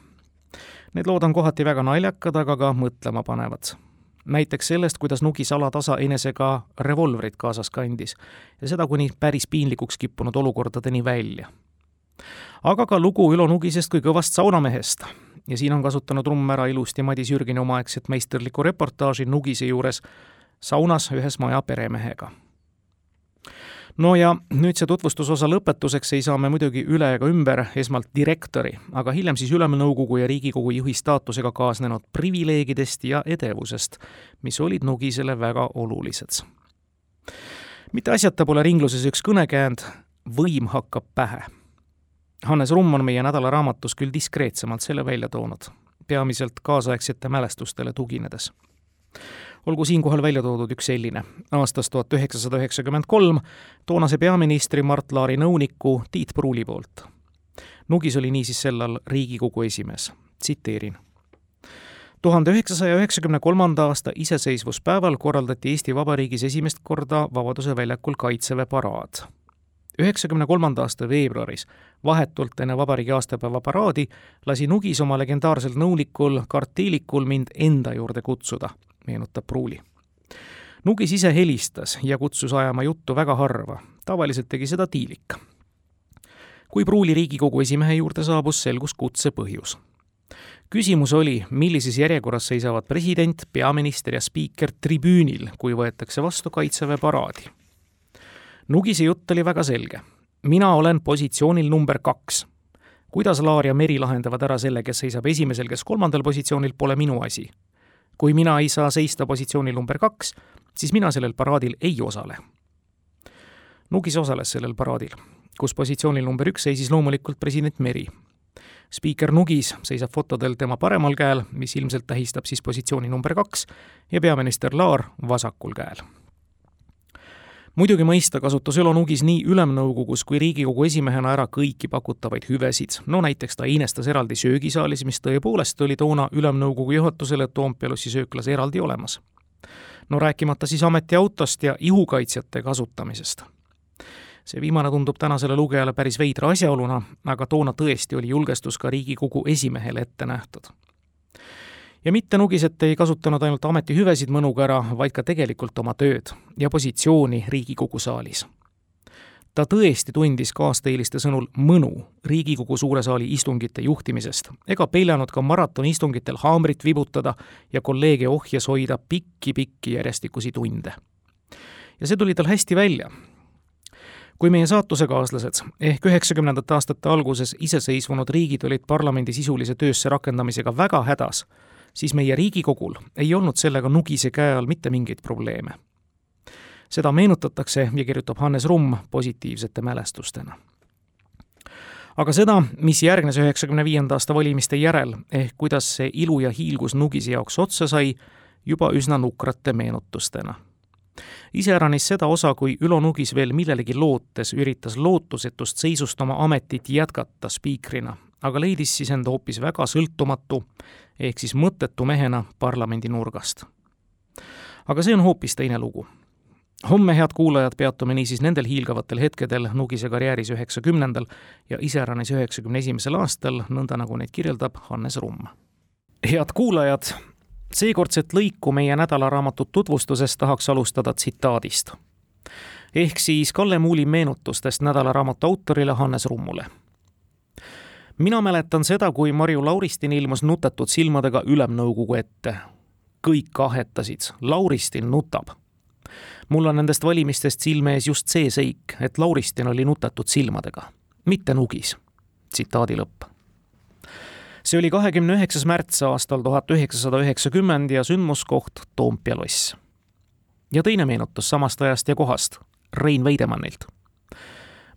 Speaker 3: Need lood on kohati väga naljakad, aga ka mõtlema panevad näiteks sellest, kuidas Nugis alatasa enesega revolvrit kaasas kandis ja seda kuni päris piinlikuks kippunud olukordadeni välja. aga ka lugu Ülo Nugisest kui kõvast saunamehest ja siin on kasutanud Rumm ära ilusti Madis Jürgeni omaaegset meisterlikku reportaaži Nugise juures saunas ühes maja peremehega no ja nüüd see tutvustusosa lõpetuseks ei saa me muidugi üle ega ümber esmalt direktori, aga hiljem siis Ülemnõukogu ja Riigikogu juhi staatusega kaasnenud privileegidest ja edevusest, mis olid Nugisele väga olulised. mitte asjata pole ringluses üks kõnekäänd, võim hakkab pähe. Hannes Rumm on meie nädalaraamatus küll diskreetsemalt selle välja toonud, peamiselt kaasaegsete mälestustele tuginedes olgu siinkohal välja toodud üks selline. aastast tuhat üheksasada üheksakümmend kolm toonase peaministri Mart Laari nõuniku Tiit Pruuli poolt. Nugis oli niisiis sel ajal Riigikogu esimees, tsiteerin. tuhande üheksasaja üheksakümne kolmanda aasta iseseisvuspäeval korraldati Eesti Vabariigis esimest korda Vabaduse väljakul Kaitseväe paraad üheksakümne kolmanda aasta veebruaris, vahetult enne vabariigi aastapäeva paraadi, lasi Nugis oma legendaarsel nõunikul Kart Tiilikul mind enda juurde kutsuda meenutab Pruuli. Nugis ise helistas ja kutsus ajama juttu väga harva, tavaliselt tegi seda Tiilik. kui Pruuli Riigikogu esimehe juurde saabus, selgus kutse põhjus. küsimus oli, millises järjekorras seisavad president, peaminister ja spiiker tribüünil, kui võetakse vastu Kaitseväe paraadi. Nugise jutt oli väga selge. mina olen positsioonil number kaks kuidas Laar ja Meri lahendavad ära selle, kes seisab esimesel, kes kolmandal positsioonil, pole minu asi kui mina ei saa seista positsioonil number kaks, siis mina sellel paraadil ei osale. Nugis osales sellel paraadil, kus positsioonil number üks seisis loomulikult president Meri. spiiker Nugis seisab fotodel tema paremal käel, mis ilmselt tähistab siis positsiooni number kaks, ja peaminister Laar vasakul käel muidugi mõista kasutas Ülo Nugis nii Ülemnõukogus kui Riigikogu esimehena ära kõiki pakutavaid hüvesid. no näiteks ta hiinestas eraldi söögisaalis, mis tõepoolest oli toona Ülemnõukogu juhatusele Toompealossi sööklas eraldi olemas. no rääkimata siis ametiautost ja ihukaitsjate kasutamisest. see viimane tundub tänasele lugejale päris veidra asjaoluna, aga toona tõesti oli julgestus ka Riigikogu esimehele ette nähtud ja mitte nugisete ei kasutanud ainult ametihüvesid mõnuga ära, vaid ka tegelikult oma tööd ja positsiooni Riigikogu saalis. ta tõesti tundis kaasteeliste sõnul mõnu Riigikogu suure saali istungite juhtimisest ega peljanud ka maratonistungitel haamrit vibutada ja kolleege ohjes hoida pikki-pikki järjestikusi tunde. ja see tuli tal hästi välja, kui meie saatusekaaslased ehk üheksakümnendate aastate alguses iseseisvunud riigid olid parlamendi sisulise töösse rakendamisega väga hädas, siis meie Riigikogul ei olnud sellega nugise käe all mitte mingeid probleeme. seda meenutatakse ja kirjutab Hannes Rumm positiivsete mälestustena. aga seda, mis järgnes üheksakümne viienda aasta valimiste järel, ehk kuidas see ilu ja hiilgus Nugise jaoks otsa sai, juba üsna nukrate meenutustena. iseäranis seda osa, kui Ülo Nugis veel millelegi lootes üritas lootusetust seisust oma ametit jätkata spiikrina, aga leidis siis end hoopis väga sõltumatu ehk siis mõttetu mehena parlamendi nurgast. aga see on hoopis teine lugu homme, head kuulajad, peatume niisiis nendel hiilgavatel hetkedel Nugise karjääris üheksakümnendal ja iseäranis üheksakümne esimesel aastal, nõnda nagu neid kirjeldab Hannes Rumm. head kuulajad, seekordset lõiku meie nädalaraamatut tutvustuses tahaks alustada tsitaadist. ehk siis Kalle Muuli meenutustest nädalaraamatu autorile Hannes Rummule. Mina mäletan seda, kui Marju Lauristin ilmus nutetud silmadega Ülemnõukogu ette. kõik ahetasid, Lauristin nutab mul on nendest valimistest silme ees just see seik, et Lauristin oli nutetud silmadega, mitte nugis. tsitaadi lõpp. see oli kahekümne üheksas märts aastal tuhat üheksasada üheksakümmend ja sündmuskoht Toompea loss. ja teine meenutus samast ajast ja kohast, Rein Veidemannilt.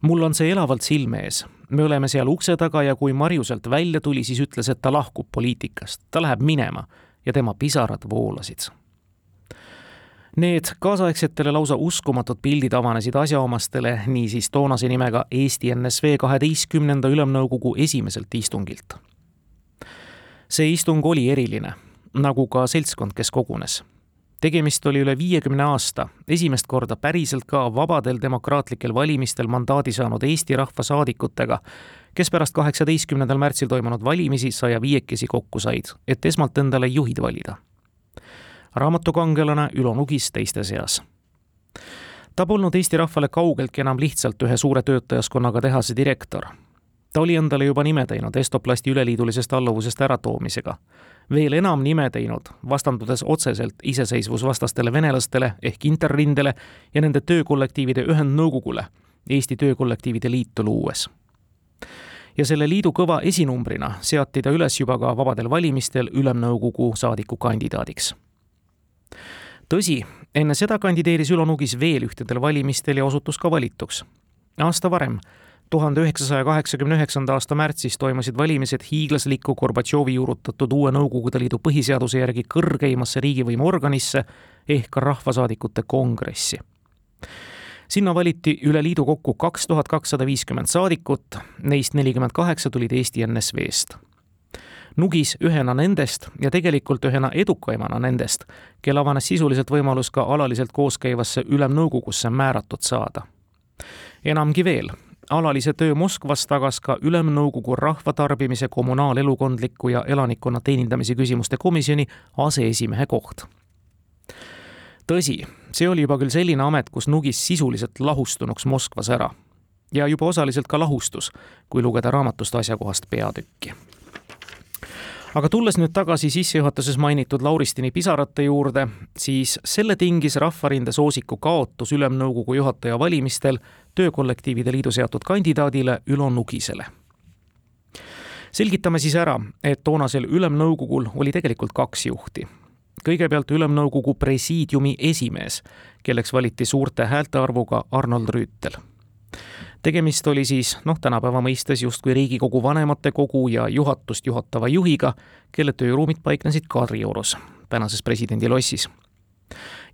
Speaker 3: Mul on see elavalt silme ees, me oleme seal ukse taga ja kui Marju sealt välja tuli, siis ütles, et ta lahkub poliitikast, ta läheb minema ja tema pisarad voolasid Need kaasaegsetele lausa uskumatud pildid avanesid asjaomastele niisiis toonase nimega Eesti NSV kaheteistkümnenda Ülemnõukogu esimeselt istungilt. see istung oli eriline, nagu ka seltskond, kes kogunes. Tegemist oli üle viiekümne aasta esimest korda päriselt ka vabadel demokraatlikel valimistel mandaadi saanud Eesti rahvasaadikutega, kes pärast kaheksateistkümnendal märtsil toimunud valimisi saja viiekesi kokku said, et esmalt endale juhid valida raamatukangelane Ülo Nugis teiste seas. ta polnud Eesti rahvale kaugeltki enam lihtsalt ühe suure töötajaskonnaga tehase direktor. ta oli endale juba nime teinud Estoplasti üleliidulisest alluvusest äratoomisega. Veel enam nime teinud, vastandudes otseselt iseseisvusvastastele venelastele ehk Interrindele ja nende töökollektiivide ühendnõukogule, Eesti Töökollektiivide Liitu luues ja selle liidu kõva esinumbrina seati ta üles juba ka vabadel valimistel Ülemnõukogu saadiku kandidaadiks tõsi, enne seda kandideeris Ülo Nugis veel ühtedel valimistel ja osutus ka valituks. aasta varem, tuhande üheksasaja kaheksakümne üheksanda aasta märtsis toimusid valimised hiiglasliku Gorbatšovi juurutatud uue Nõukogude Liidu põhiseaduse järgi kõrgeimasse riigivõimu organisse ehk Rahvasaadikute Kongressi sinna valiti üle liidu kokku kaks tuhat kakssada viiskümmend saadikut, neist nelikümmend kaheksa tulid Eesti NSV-st Nugis ühena nendest ja tegelikult ühena edukaimana nendest, kel avanes sisuliselt võimalus ka alaliselt koos käivasse ülemnõukogusse määratud saada. enamgi veel, alalise töö Moskvas tagas ka Ülemnõukogu rahvatarbimise, kommunaalelukondliku ja elanikkonna teenindamise küsimuste komisjoni aseesimehe koht. tõsi, see oli juba küll selline amet, kus Nugis sisuliselt lahustunuks Moskvas ära. ja juba osaliselt ka lahustus, kui lugeda raamatust asjakohast peatükki aga tulles nüüd tagasi sissejuhatuses mainitud Lauristini pisarate juurde, siis selle tingis Rahvarinde soosiku kaotus Ülemnõukogu juhataja valimistel Töökollektiivide Liidu seatud kandidaadile Ülo Nugisele. selgitame siis ära, et toonasel Ülemnõukogul oli tegelikult kaks juhti. kõigepealt Ülemnõukogu presiidiumi esimees, kelleks valiti suurte häältearvuga Arnold Rüütel tegemist oli siis noh, tänapäeva mõistes justkui Riigikogu vanematekogu ja juhatust juhatava juhiga, kelle tööruumid paiknesid Kadriorus, tänases presidendi lossis.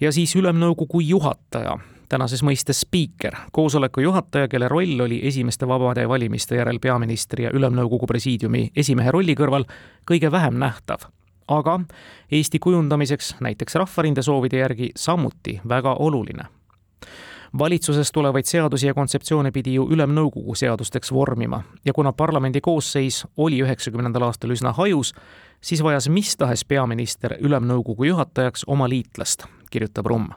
Speaker 3: ja siis Ülemnõukogu juhataja, tänases mõistes spiiker, koosoleku juhataja, kelle roll oli esimeste vabade valimiste järel peaministri ja Ülemnõukogu presiidiumi esimehe rolli kõrval kõige vähem nähtav aga Eesti kujundamiseks näiteks Rahvarinde soovide järgi samuti väga oluline valitsusest tulevaid seadusi ja kontseptsioone pidi ju Ülemnõukogu seadusteks vormima. Ja kuna parlamendi koosseis oli üheksakümnendal aastal üsna hajus, siis vajas mis tahes peaminister Ülemnõukogu juhatajaks oma liitlast, kirjutab Rumm.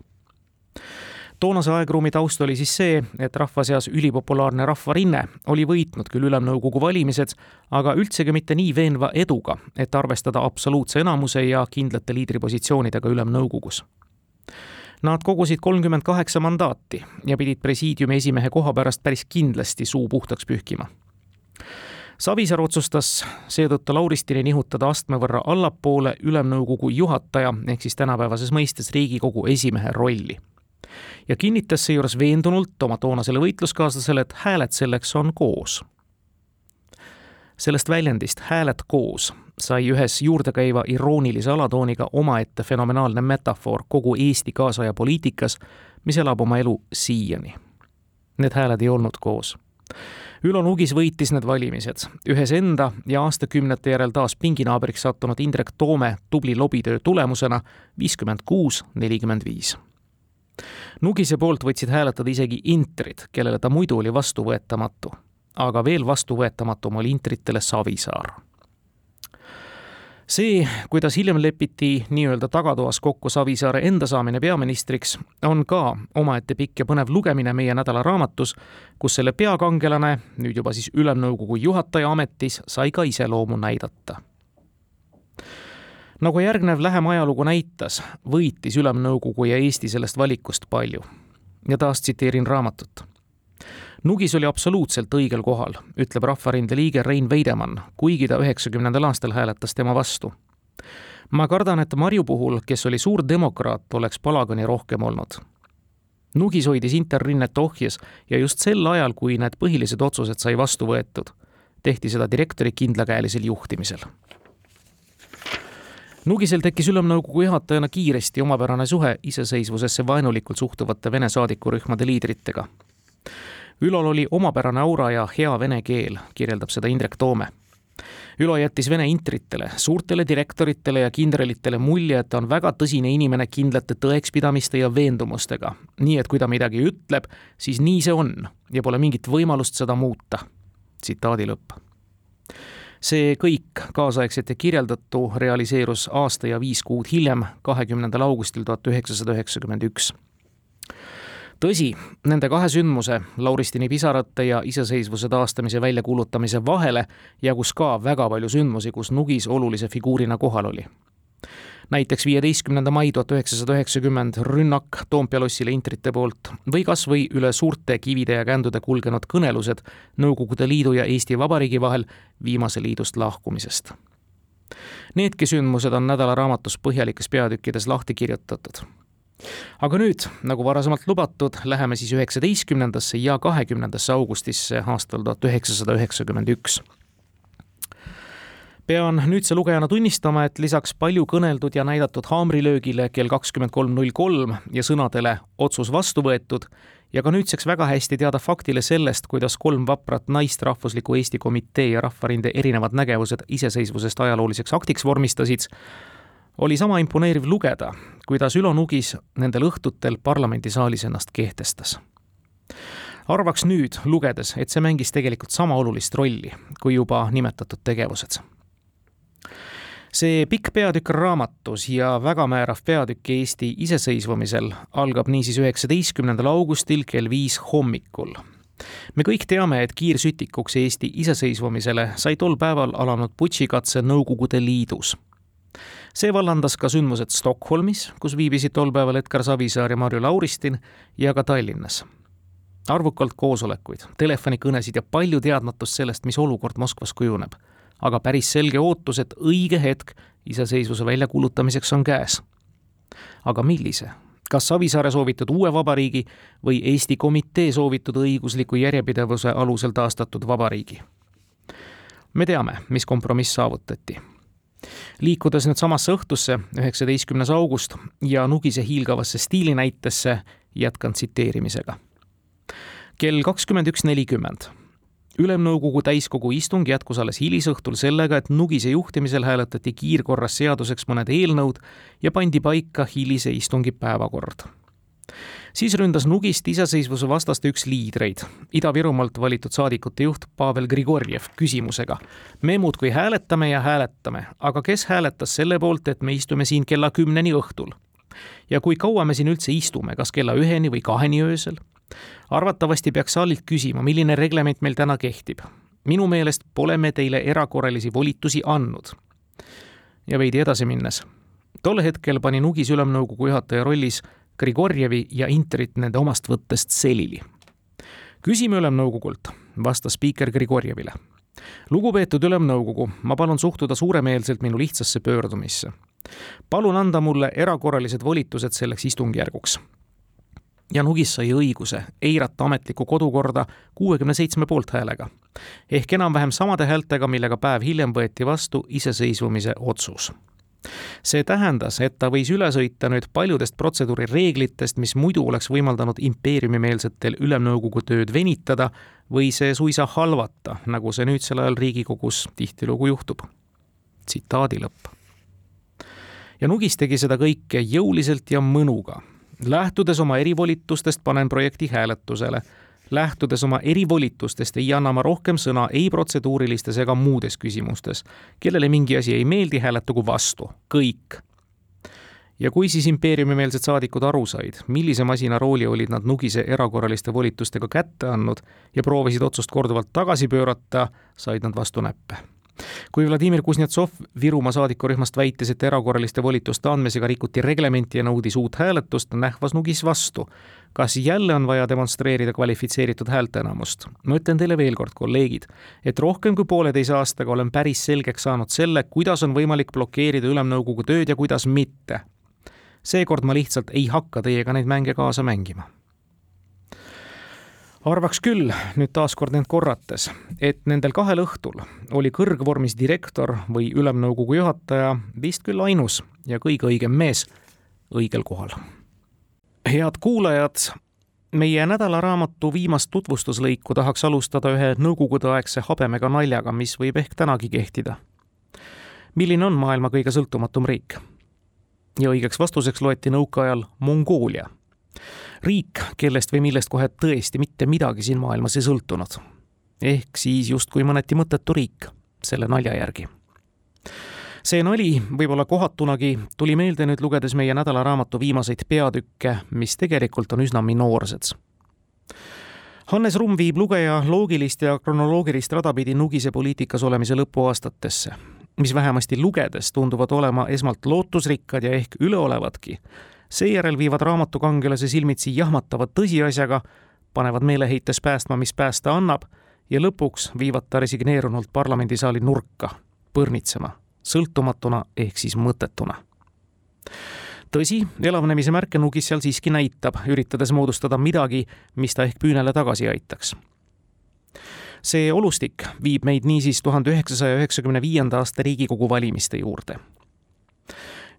Speaker 3: Toonase aegruumi taust oli siis see, et rahva seas ülipopulaarne Rahvarinne oli võitnud küll Ülemnõukogu valimised, aga üldsegi mitte nii veenva eduga, et arvestada absoluutse enamuse ja kindlate liidripositsioonidega Ülemnõukogus Nad kogusid kolmkümmend kaheksa mandaati ja pidid presiidiumi esimehe koha pärast päris kindlasti suu puhtaks pühkima. Savisaar otsustas seetõttu Lauristini nihutada astme võrra allapoole Ülemnõukogu juhataja ehk siis tänapäevases mõistes Riigikogu esimehe rolli. ja kinnitas seejuures veendunult oma toonasele võitluskaaslasele, et hääled selleks on koos sellest väljendist hääled koos sai ühes juurdekäiva iroonilise alatooniga omaette fenomenaalne metafoor kogu Eesti kaasaja poliitikas, mis elab oma elu siiani. Need hääled ei olnud koos. Ülo Nugis võitis need valimised, ühes enda ja aastakümnete järel taas pinginaabriks sattunud Indrek Toome tubli lobitöö tulemusena viiskümmend kuus, nelikümmend viis Nugise poolt võtsid hääletada isegi intrid, kellele ta muidu oli vastuvõetamatu. aga veel vastuvõetamatum oli intritele Savisaar see, kuidas hiljem lepiti nii-öelda tagatoas kokku Savisaare enda saamine peaministriks, on ka omaette pikk ja põnev lugemine meie nädala raamatus, kus selle peakangelane, nüüd juba siis Ülemnõukogu juhataja ametis, sai ka iseloomu näidata nagu järgnev lähem ajalugu näitas, võitis Ülemnõukogu ja Eesti sellest valikust palju. ja taas tsiteerin raamatut. Nugis oli absoluutselt õigel kohal, ütleb Rahvarinde liige Rein Veidemann, kuigi ta üheksakümnendal aastal hääletas tema vastu. ma kardan, et Marju puhul, kes oli suur demokraat, oleks palagani rohkem olnud. Nugis hoidis Interrinnet ohjes ja just sel ajal, kui need põhilised otsused sai vastu võetud, tehti seda direktori kindlakäelisel juhtimisel Nugisel tekkis Ülemnõukogu juhatajana kiiresti omapärane suhe iseseisvusesse vaenulikult suhtuvate Vene saadikurühmade liidritega. Ülol oli omapärane aura ja hea vene keel, kirjeldab seda Indrek Toome. Ülo jättis vene intritele, suurtele direktoritele ja kindralitele mulje, et ta on väga tõsine inimene kindlate tõekspidamiste ja veendumustega. nii et kui ta midagi ütleb, siis nii see on ja pole mingit võimalust seda muuta. tsitaadi lõpp see kõik kaasaegselt ja kirjeldatu realiseerus aasta ja viis kuud hiljem, kahekümnendal augustil tuhat üheksasada üheksakümmend üks tõsi, nende kahe sündmuse, Lauristini pisarate ja iseseisvuse taastamise väljakuulutamise vahele jagus ka väga palju sündmusi, kus Nugis olulise figuurina kohal oli näiteks viieteistkümnenda mai tuhat üheksasada üheksakümmend rünnak Toompea lossile intrite poolt või kas või üle suurte kivide ja kändude kulgenud kõnelused Nõukogude Liidu ja Eesti Vabariigi vahel viimase liidust lahkumisest. Needki sündmused on nädalaraamatus põhjalikes peatükkides lahti kirjutatud aga nüüd, nagu varasemalt lubatud, läheme siis üheksateistkümnendasse ja kahekümnendasse augustisse aastal tuhat üheksasada üheksakümmend üks. Pean nüüdse lugejana tunnistama, et lisaks palju kõneldud ja näidatud haamrilöögile kell kakskümmend kolm null kolm ja sõnadele otsus vastu võetud ja ka nüüdseks väga hästi teada faktile sellest, kuidas kolm vaprat naist Rahvusliku Eesti Komitee ja Rahvarinde erinevad nägevused iseseisvusest ajalooliseks aktiks vormistasid, oli sama imponeeriv lugeda, kuidas Ülo Nugis nendel õhtutel parlamendisaalis ennast kehtestas. Arvaks nüüd, lugedes, et see mängis tegelikult sama olulist rolli kui juba nimetatud tegevused. See pikk peatükk raamatus ja väga määrav peatükk Eesti iseseisvumisel algab niisiis üheksateistkümnendal augustil kell viis hommikul. me kõik teame, et kiirsütikuks Eesti iseseisvumisele sai tol päeval alanud putšikatse Nõukogude Liidus see vallandas ka sündmused Stockholmis, kus viibisid tol päeval Edgar Savisaar ja Marju Lauristin, ja ka Tallinnas. arvukalt koosolekuid, telefonikõnesid ja palju teadmatust sellest, mis olukord Moskvas kujuneb aga päris selge ootus, et õige hetk iseseisvuse väljakuulutamiseks on käes. aga millise? kas Savisaare soovitud uue vabariigi või Eesti komitee soovitud õigusliku järjepidevuse alusel taastatud vabariigi? me teame, mis kompromiss saavutati. Liikudes nüüd samasse õhtusse, üheksateistkümnes august ja Nugise hiilgavasse stiilinäitesse, jätkan tsiteerimisega. kell kakskümmend üks nelikümmend ülemnõukogu täiskogu istung jätkus alles hilisõhtul sellega, et Nugise juhtimisel hääletati kiirkorras seaduseks mõned eelnõud ja pandi paika hilise istungi päevakord. Siis ründas Nugist iseseisvuse vastaste üks liidreid, Ida-Virumaalt valitud saadikute juht Pavel Grigorjev küsimusega. me muudkui hääletame ja hääletame, aga kes hääletas selle poolt, et me istume siin kella kümneni õhtul? ja kui kaua me siin üldse istume, kas kella üheni või kaheni öösel? arvatavasti peaks saalilt küsima, milline reglement meil täna kehtib. minu meelest pole me teile erakorralisi volitusi andnud. ja veidi edasi minnes. tol hetkel pani Nugis ülemnõukogu juhataja rollis Grigorjevi ja Interit nende omast võttest selili. küsime ülemnõukogult, vastas spiiker Grigorjevile. lugupeetud ülemnõukogu, ma palun suhtuda suuremeelselt minu lihtsasse pöördumisse palun anda mulle erakorralised volitused selleks istungjärguks ja Nugis sai õiguse eirata ametlikku kodukorda kuuekümne seitsme poolthäälega ehk enam-vähem samade häältega, millega päev hiljem võeti vastu iseseisvumise otsus see tähendas, et ta võis üle sõita nüüd paljudest protseduurireeglitest, mis muidu oleks võimaldanud impeeriumimeelsetel ülemnõukogu tööd venitada või see suisa halvata, nagu see nüüdsel ajal Riigikogus tihtilugu juhtub. tsitaadi lõpp. ja Nugis tegi seda kõike jõuliselt ja mõnuga. lähtudes oma erivolitustest, panen projekti hääletusele lähtudes oma erivolitustest ei anna ma rohkem sõna ei protseduurilistes ega muudes küsimustes. kellele mingi asi ei meeldi, hääletagu vastu, kõik. ja kui siis impeeriumimeelsed saadikud aru said, millise masina rooli olid nad Nugise erakorraliste volitustega kätte andnud ja proovisid otsust korduvalt tagasi pöörata, said nad vastu näppe kui Vladimir Kuznetsov Virumaa saadikurühmast väitis, et erakorraliste volituste andmisega rikuti reglementi ja nõudis uut hääletust, nähvas Nugis vastu. Kas jälle on vaja demonstreerida kvalifitseeritud häälteenamust? ma ütlen teile veel kord, kolleegid, et rohkem kui pooleteise aastaga olen päris selgeks saanud selle, kuidas on võimalik blokeerida ülemnõukogu tööd ja kuidas mitte. seekord ma lihtsalt ei hakka teiega neid mänge kaasa mängima arvaks küll, nüüd taaskord end korrates, et nendel kahel õhtul oli kõrgvormis direktor või ülemnõukogu juhataja vist küll ainus ja kõige õigem mees õigel kohal. Head kuulajad, meie nädalaraamatu viimast tutvustuslõiku tahaks alustada ühe nõukogudeaegse habemega naljaga, mis võib ehk tänagi kehtida. milline on maailma kõige sõltumatum riik? ja õigeks vastuseks loeti nõukaajal Mongoolia riik, kellest või millest kohe tõesti mitte midagi siin maailmas ei sõltunud. ehk siis justkui mõneti mõttetu riik selle nalja järgi. See nali, võib-olla kohatunagi, tuli meelde nüüd lugedes meie nädalaraamatu viimaseid peatükke, mis tegelikult on üsna minoorsed Hannes Rumm viib lugeja loogilist ja kronoloogilist rada pidi Nugise poliitikas olemise lõpuaastatesse, mis vähemasti lugedes tunduvad olema esmalt lootusrikkad ja ehk üleolevadki, seejärel viivad raamatukangelase silmitsi jahmatava tõsiasjaga, panevad meeleheites päästma, mis päästa annab, ja lõpuks viivad ta resigneerunult parlamendisaali nurka, põrnitsema, sõltumatuna ehk siis mõttetuna. tõsi, elavnemise märke Nugis seal siiski näitab, üritades moodustada midagi, mis ta ehk püünele tagasi aitaks see olustik viib meid niisiis tuhande üheksasaja üheksakümne viienda aasta Riigikogu valimiste juurde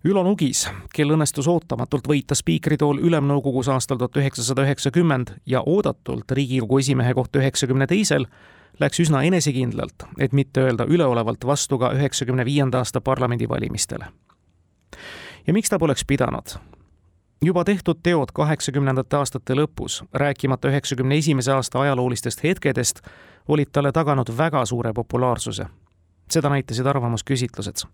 Speaker 3: Ülo Nugis, kel õnnestus ootamatult võita spiikritool Ülemnõukogus aastal tuhat üheksasada üheksakümmend ja oodatult Riigikogu esimehe koht üheksakümne teisel, läks üsna enesekindlalt, et mitte öelda üleolevalt vastu ka üheksakümne viienda aasta parlamendivalimistele. ja miks ta poleks pidanud? juba tehtud teod kaheksakümnendate aastate lõpus, rääkimata üheksakümne esimese aasta ajaloolistest hetkedest, olid talle taganud väga suure populaarsuse. seda näitasid arvamusküsitlused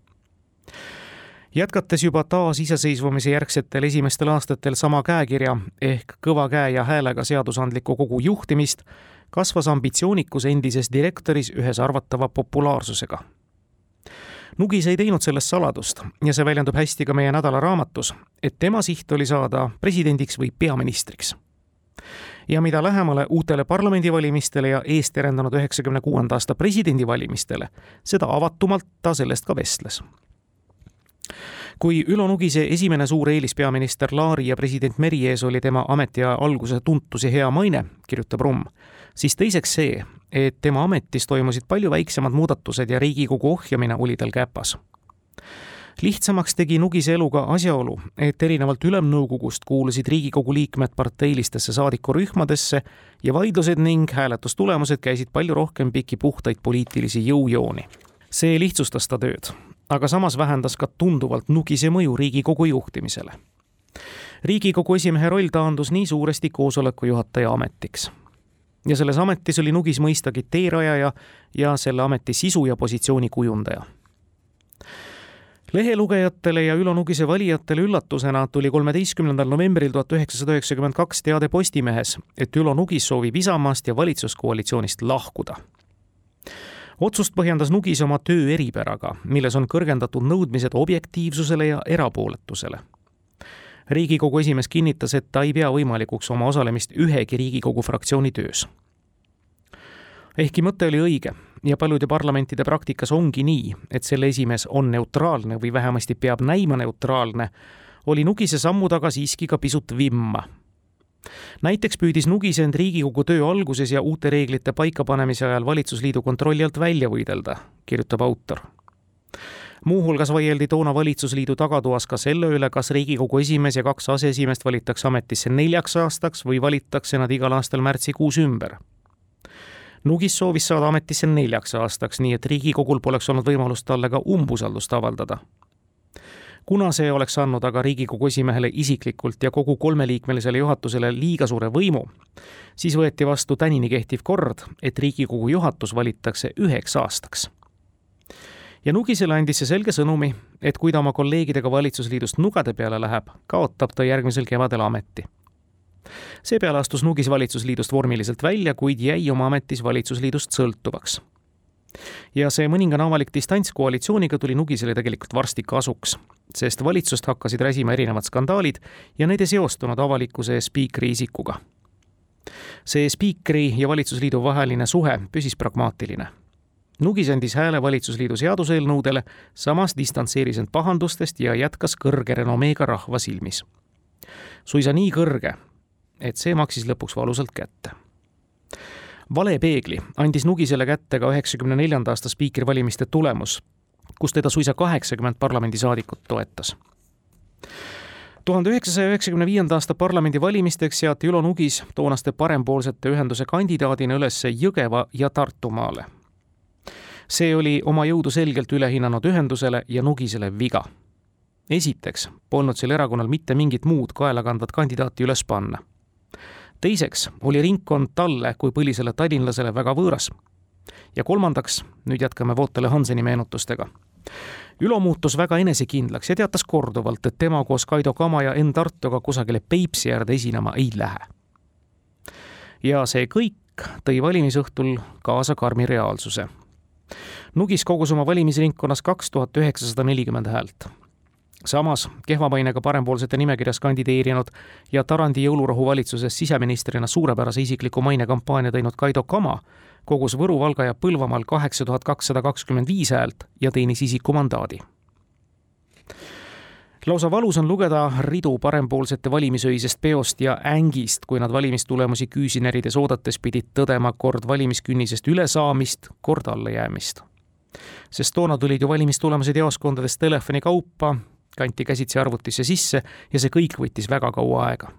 Speaker 3: jätkates juba taasiseseisvumise järgsetel esimestel aastatel sama käekirja ehk kõva käe ja häälega seadusandliku kogu juhtimist, kasvas ambitsioonikus endises direktoris ühes arvatava populaarsusega. Nugis ei teinud sellest saladust ja see väljendub hästi ka meie nädalaraamatus, et tema siht oli saada presidendiks või peaministriks ja mida lähemale uutele parlamendivalimistele ja eest terendanud üheksakümne kuuenda aasta presidendivalimistele, seda avatumalt ta sellest ka vestles kui Ülo Nugise esimene suur eelis peaminister Laari ja president Meri ees oli tema ametiaja alguse tuntus ja hea maine, kirjutab Rumm, siis teiseks see, et tema ametis toimusid palju väiksemad muudatused ja Riigikogu ohjamine oli tal käpas lihtsamaks tegi Nugise elu ka asjaolu, et erinevalt Ülemnõukogust kuulusid Riigikogu liikmed parteilistesse saadikurühmadesse ja vaidlused ning hääletustulemused käisid palju rohkem piki puhtaid poliitilisi jõujooni. see lihtsustas ta tööd aga samas vähendas ka tunduvalt Nugise mõju Riigikogu juhtimisele. riigikogu esimehe roll taandus nii suuresti koosoleku juhataja ametiks. ja selles ametis oli Nugis mõistagi teerajaja ja selle ameti sisu ja positsiooni kujundaja lehelugejatele ja Ülo Nugise valijatele üllatusena tuli kolmeteistkümnendal novembril tuhat üheksasada üheksakümmend kaks teade Postimehes, et Ülo Nugis soovib Isamaast ja valitsuskoalitsioonist lahkuda otsust põhjendas Nugis oma töö eripäraga, milles on kõrgendatud nõudmised objektiivsusele ja erapooletusele. riigikogu esimees kinnitas, et ta ei pea võimalikuks oma osalemist ühegi Riigikogu fraktsiooni töös. ehkki mõte oli õige ja paljude parlamentide praktikas ongi nii, et selle esimees on neutraalne või vähemasti peab näima neutraalne, oli Nugise sammu taga siiski ka pisut vimma. Näiteks püüdis Nugis end Riigikogu töö alguses ja uute reeglite paikapanemise ajal valitsusliidu kontrolli alt välja võidelda, kirjutab autor muuhulgas vaieldi toona valitsusliidu tagatoas ka selle üle, kas Riigikogu esimees ja kaks aseesimeest valitakse ametisse neljaks aastaks või valitakse nad igal aastal märtsikuus ümber. Nugis soovis saada ametisse neljaks aastaks, nii et Riigikogul poleks olnud võimalust talle ka umbusaldust avaldada kuna see oleks andnud aga Riigikogu esimehele isiklikult ja kogu kolmeliikmelisele juhatusele liiga suure võimu, siis võeti vastu tänini kehtiv kord, et Riigikogu juhatus valitakse üheks aastaks. ja Nugisele andis see selge sõnumi, et kui ta oma kolleegidega valitsusliidust nugade peale läheb, kaotab ta järgmisel kevadel ameti seepeale astus Nugis valitsusliidust vormiliselt välja, kuid jäi oma ametis valitsusliidust sõltuvaks ja see mõningane avalik distants koalitsiooniga tuli Nugisele tegelikult varsti kasuks, sest valitsust hakkasid räsima erinevad skandaalid ja need ei seostunud avalikkuse ees spiikri isikuga. see spiikri ja valitsusliidu vaheline suhe püsis pragmaatiline. Nugis andis hääle valitsusliidu seaduseelnõudele, samas distantseeris end pahandustest ja jätkas kõrge renomeega rahva silmis. suisa nii kõrge, et see maksis lõpuks valusalt kätte valepeegli andis Nugisele kätte ka üheksakümne neljanda aasta spiikrivalimiste tulemus, kus teda suisa kaheksakümmend parlamendisaadikut toetas. tuhande üheksasaja üheksakümne viienda aasta parlamendivalimisteks seati Ülo Nugis toonaste parempoolsete ühenduse kandidaadina üles Jõgeva ja Tartumaale. see oli oma jõudu selgelt üle hinnanud ühendusele ja Nugisele viga. esiteks polnud sel erakonnal mitte mingit muud kaelakandvat kandidaati üles panna teiseks oli ringkond talle kui põlisele tallinlasele väga võõras. ja kolmandaks, nüüd jätkame Vootele Hanseni meenutustega. Ülo muutus väga enesekindlaks ja teatas korduvalt, et tema koos Kaido Kama ja Enn Tartuga kusagile Peipsi äärde esinema ei lähe. ja see kõik tõi valimisõhtul kaasa karmi reaalsuse. Nugis kogus oma valimisringkonnas kaks tuhat üheksasada nelikümmend häält samas kehva mainega parempoolsete nimekirjas kandideerinud ja Tarandi jõulurahu valitsuses siseministrina suurepärase isikliku mainekampaania teinud Kaido Kama kogus Võru, Valga ja Põlvamaal kaheksa tuhat kakssada kakskümmend viis häält ja teenis isikumandaadi. lausa valus on lugeda ridu parempoolsete valimisöisest peost ja ängist, kui nad valimistulemusi küüsinärides oodates pidid tõdema kord valimiskünnisest ülesaamist, kord allajäämist sest toona tulid ju valimistulemused jaoskondades telefoni kaupa kanti käsitsi arvutisse sisse ja see kõik võttis väga kaua aega.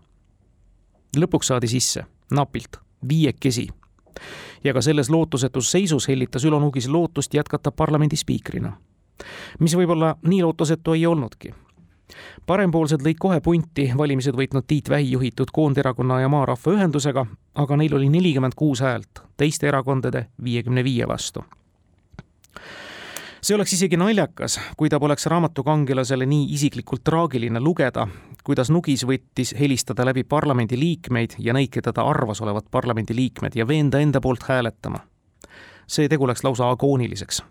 Speaker 3: lõpuks saadi sisse, napilt, viiekesi. ja ka selles lootusetus seisus hellitas Ülo Nugis lootust jätkata parlamendi spiikrina. mis võib-olla nii lootusetu ei olnudki parempoolsed lõid kohe punti valimised võitnud Tiit Vähi juhitud Koonderakonna ja Maarahva Ühendusega, aga neil oli nelikümmend kuus häält teiste erakondade viiekümne viie vastu see oleks isegi naljakas, kui ta poleks raamatukangelasele nii isiklikult traagiline lugeda, kuidas Nugis võttis helistada läbi parlamendi liikmeid ja neid, keda ta arvas olevat parlamendi liikmed ja veenda enda poolt hääletama. see tegu läks lausa agooniliseks.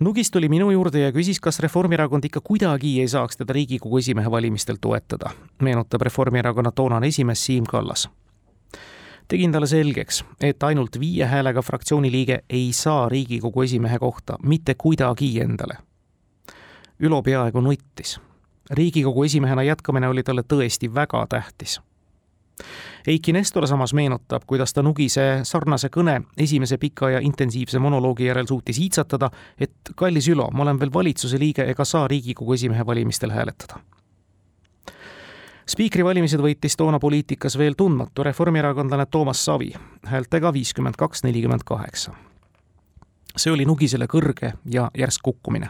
Speaker 3: Nugis tuli minu juurde ja küsis, kas Reformierakond ikka kuidagi ei saaks teda Riigikogu esimehe valimistel toetada, meenutab Reformierakonna toonane esimees Siim Kallas tegin talle selgeks, et ainult viie häälega fraktsiooni liige ei saa Riigikogu esimehe kohta mitte kuidagi endale. Ülo peaaegu nuttis. riigikogu esimehena jätkamine oli talle tõesti väga tähtis. Eiki Nestor samas meenutab, kuidas ta Nugise sarnase kõne esimese pika ja intensiivse monoloogi järel suutis iitsatada, et kallis Ülo, ma olen veel valitsuse liige ega saa Riigikogu esimehe valimistel hääletada spiikrivalimised võitis toona poliitikas veel tundmatu reformierakondlane Toomas Savi häältega viiskümmend kaks, nelikümmend kaheksa. see oli Nugisele kõrge ja järsk kukkumine.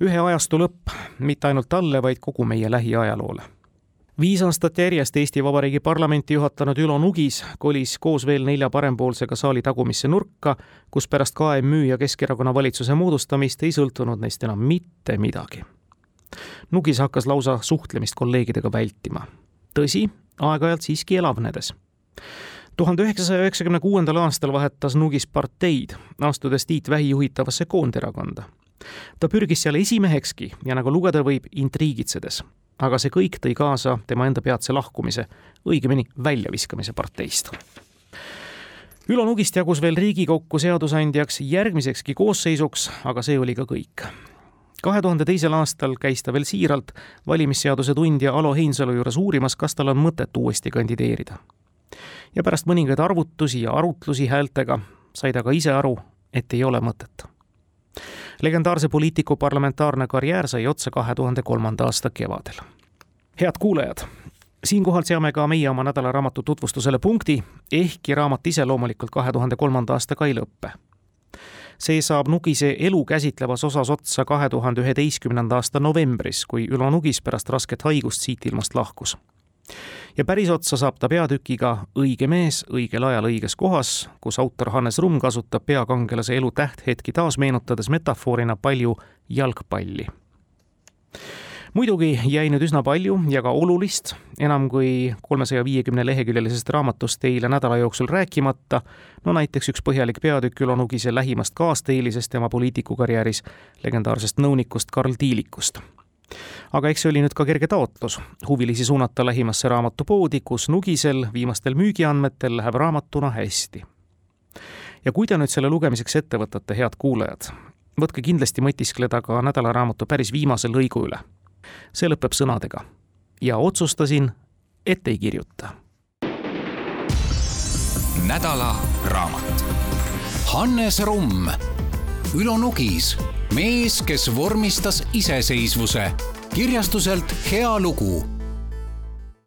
Speaker 3: ühe ajastu lõpp mitte ainult talle, vaid kogu meie lähiajaloole viis aastat järjest Eesti Vabariigi parlamenti juhatanud Ülo Nugis kolis koos veel nelja parempoolsega saali tagumisse nurka, kus pärast KMÜ ja Keskerakonna valitsuse moodustamist ei sõltunud neist enam mitte midagi Nugis hakkas lausa suhtlemist kolleegidega vältima. tõsi, aeg-ajalt siiski elavnedes tuhande üheksasaja üheksakümne kuuendal aastal vahetas Nugis parteid, astudes Tiit Vähi juhitavasse Koonderakonda. ta pürgis seal esimehekski ja nagu lugeda võib, intriigitsedes. aga see kõik tõi kaasa tema enda peatse lahkumise, õigemini väljaviskamise parteist. Ülo Nugist jagus veel Riigikokku seadusandjaks järgmisekski koosseisuks, aga see oli ka kõik kahe tuhande teisel aastal käis ta veel siiralt valimisseaduse tundja Alo Heinsalu juures uurimas, kas tal on mõtet uuesti kandideerida. ja pärast mõningaid arvutusi ja arutlusi häältega sai ta ka ise aru, et ei ole mõtet. legendaarse poliitiku parlamentaarne karjäär sai otsa kahe tuhande kolmanda aasta kevadel. head kuulajad, siinkohal seame ka meie oma nädalaraamatu tutvustusele punkti, ehkki raamat ise loomulikult kahe tuhande kolmanda aastaga ei lõppe see saab Nugise elu käsitlevas osas otsa kahe tuhande üheteistkümnenda aasta novembris, kui Ülo Nugis pärast rasket haigust siit ilmast lahkus. ja päris otsa saab ta peatükiga Õige mees õigel ajal õiges kohas, kus autor Hannes Rumm kasutab peakangelase elu tähthetki taas meenutades metafoorina palju jalgpalli muidugi jäi nüüd üsna palju ja ka olulist, enam kui kolmesaja viiekümne leheküljelisest raamatust teile nädala jooksul rääkimata, no näiteks üks põhjalik peatükk Ülo Nugise lähimast kaasteelisest tema poliitikukarjääris, legendaarsest nõunikust Karl Tiilikust. Aga eks see oli nüüd ka kerge taotlus, huvilisi suunata lähimasse raamatupoodi, kus Nugisel viimastel müügiandmetel läheb raamatuna hästi. ja kui te nüüd selle lugemiseks ette võtate, head kuulajad, võtke kindlasti mõtiskleda ka nädalaraamatu päris viimase lõigu üle see lõpeb sõnadega. ja otsustasin, et ei kirjuta.
Speaker 2: nädala raamat. Hannes Rumm, Ülo Nugis, mees, kes vormistas iseseisvuse kirjastuselt Hea lugu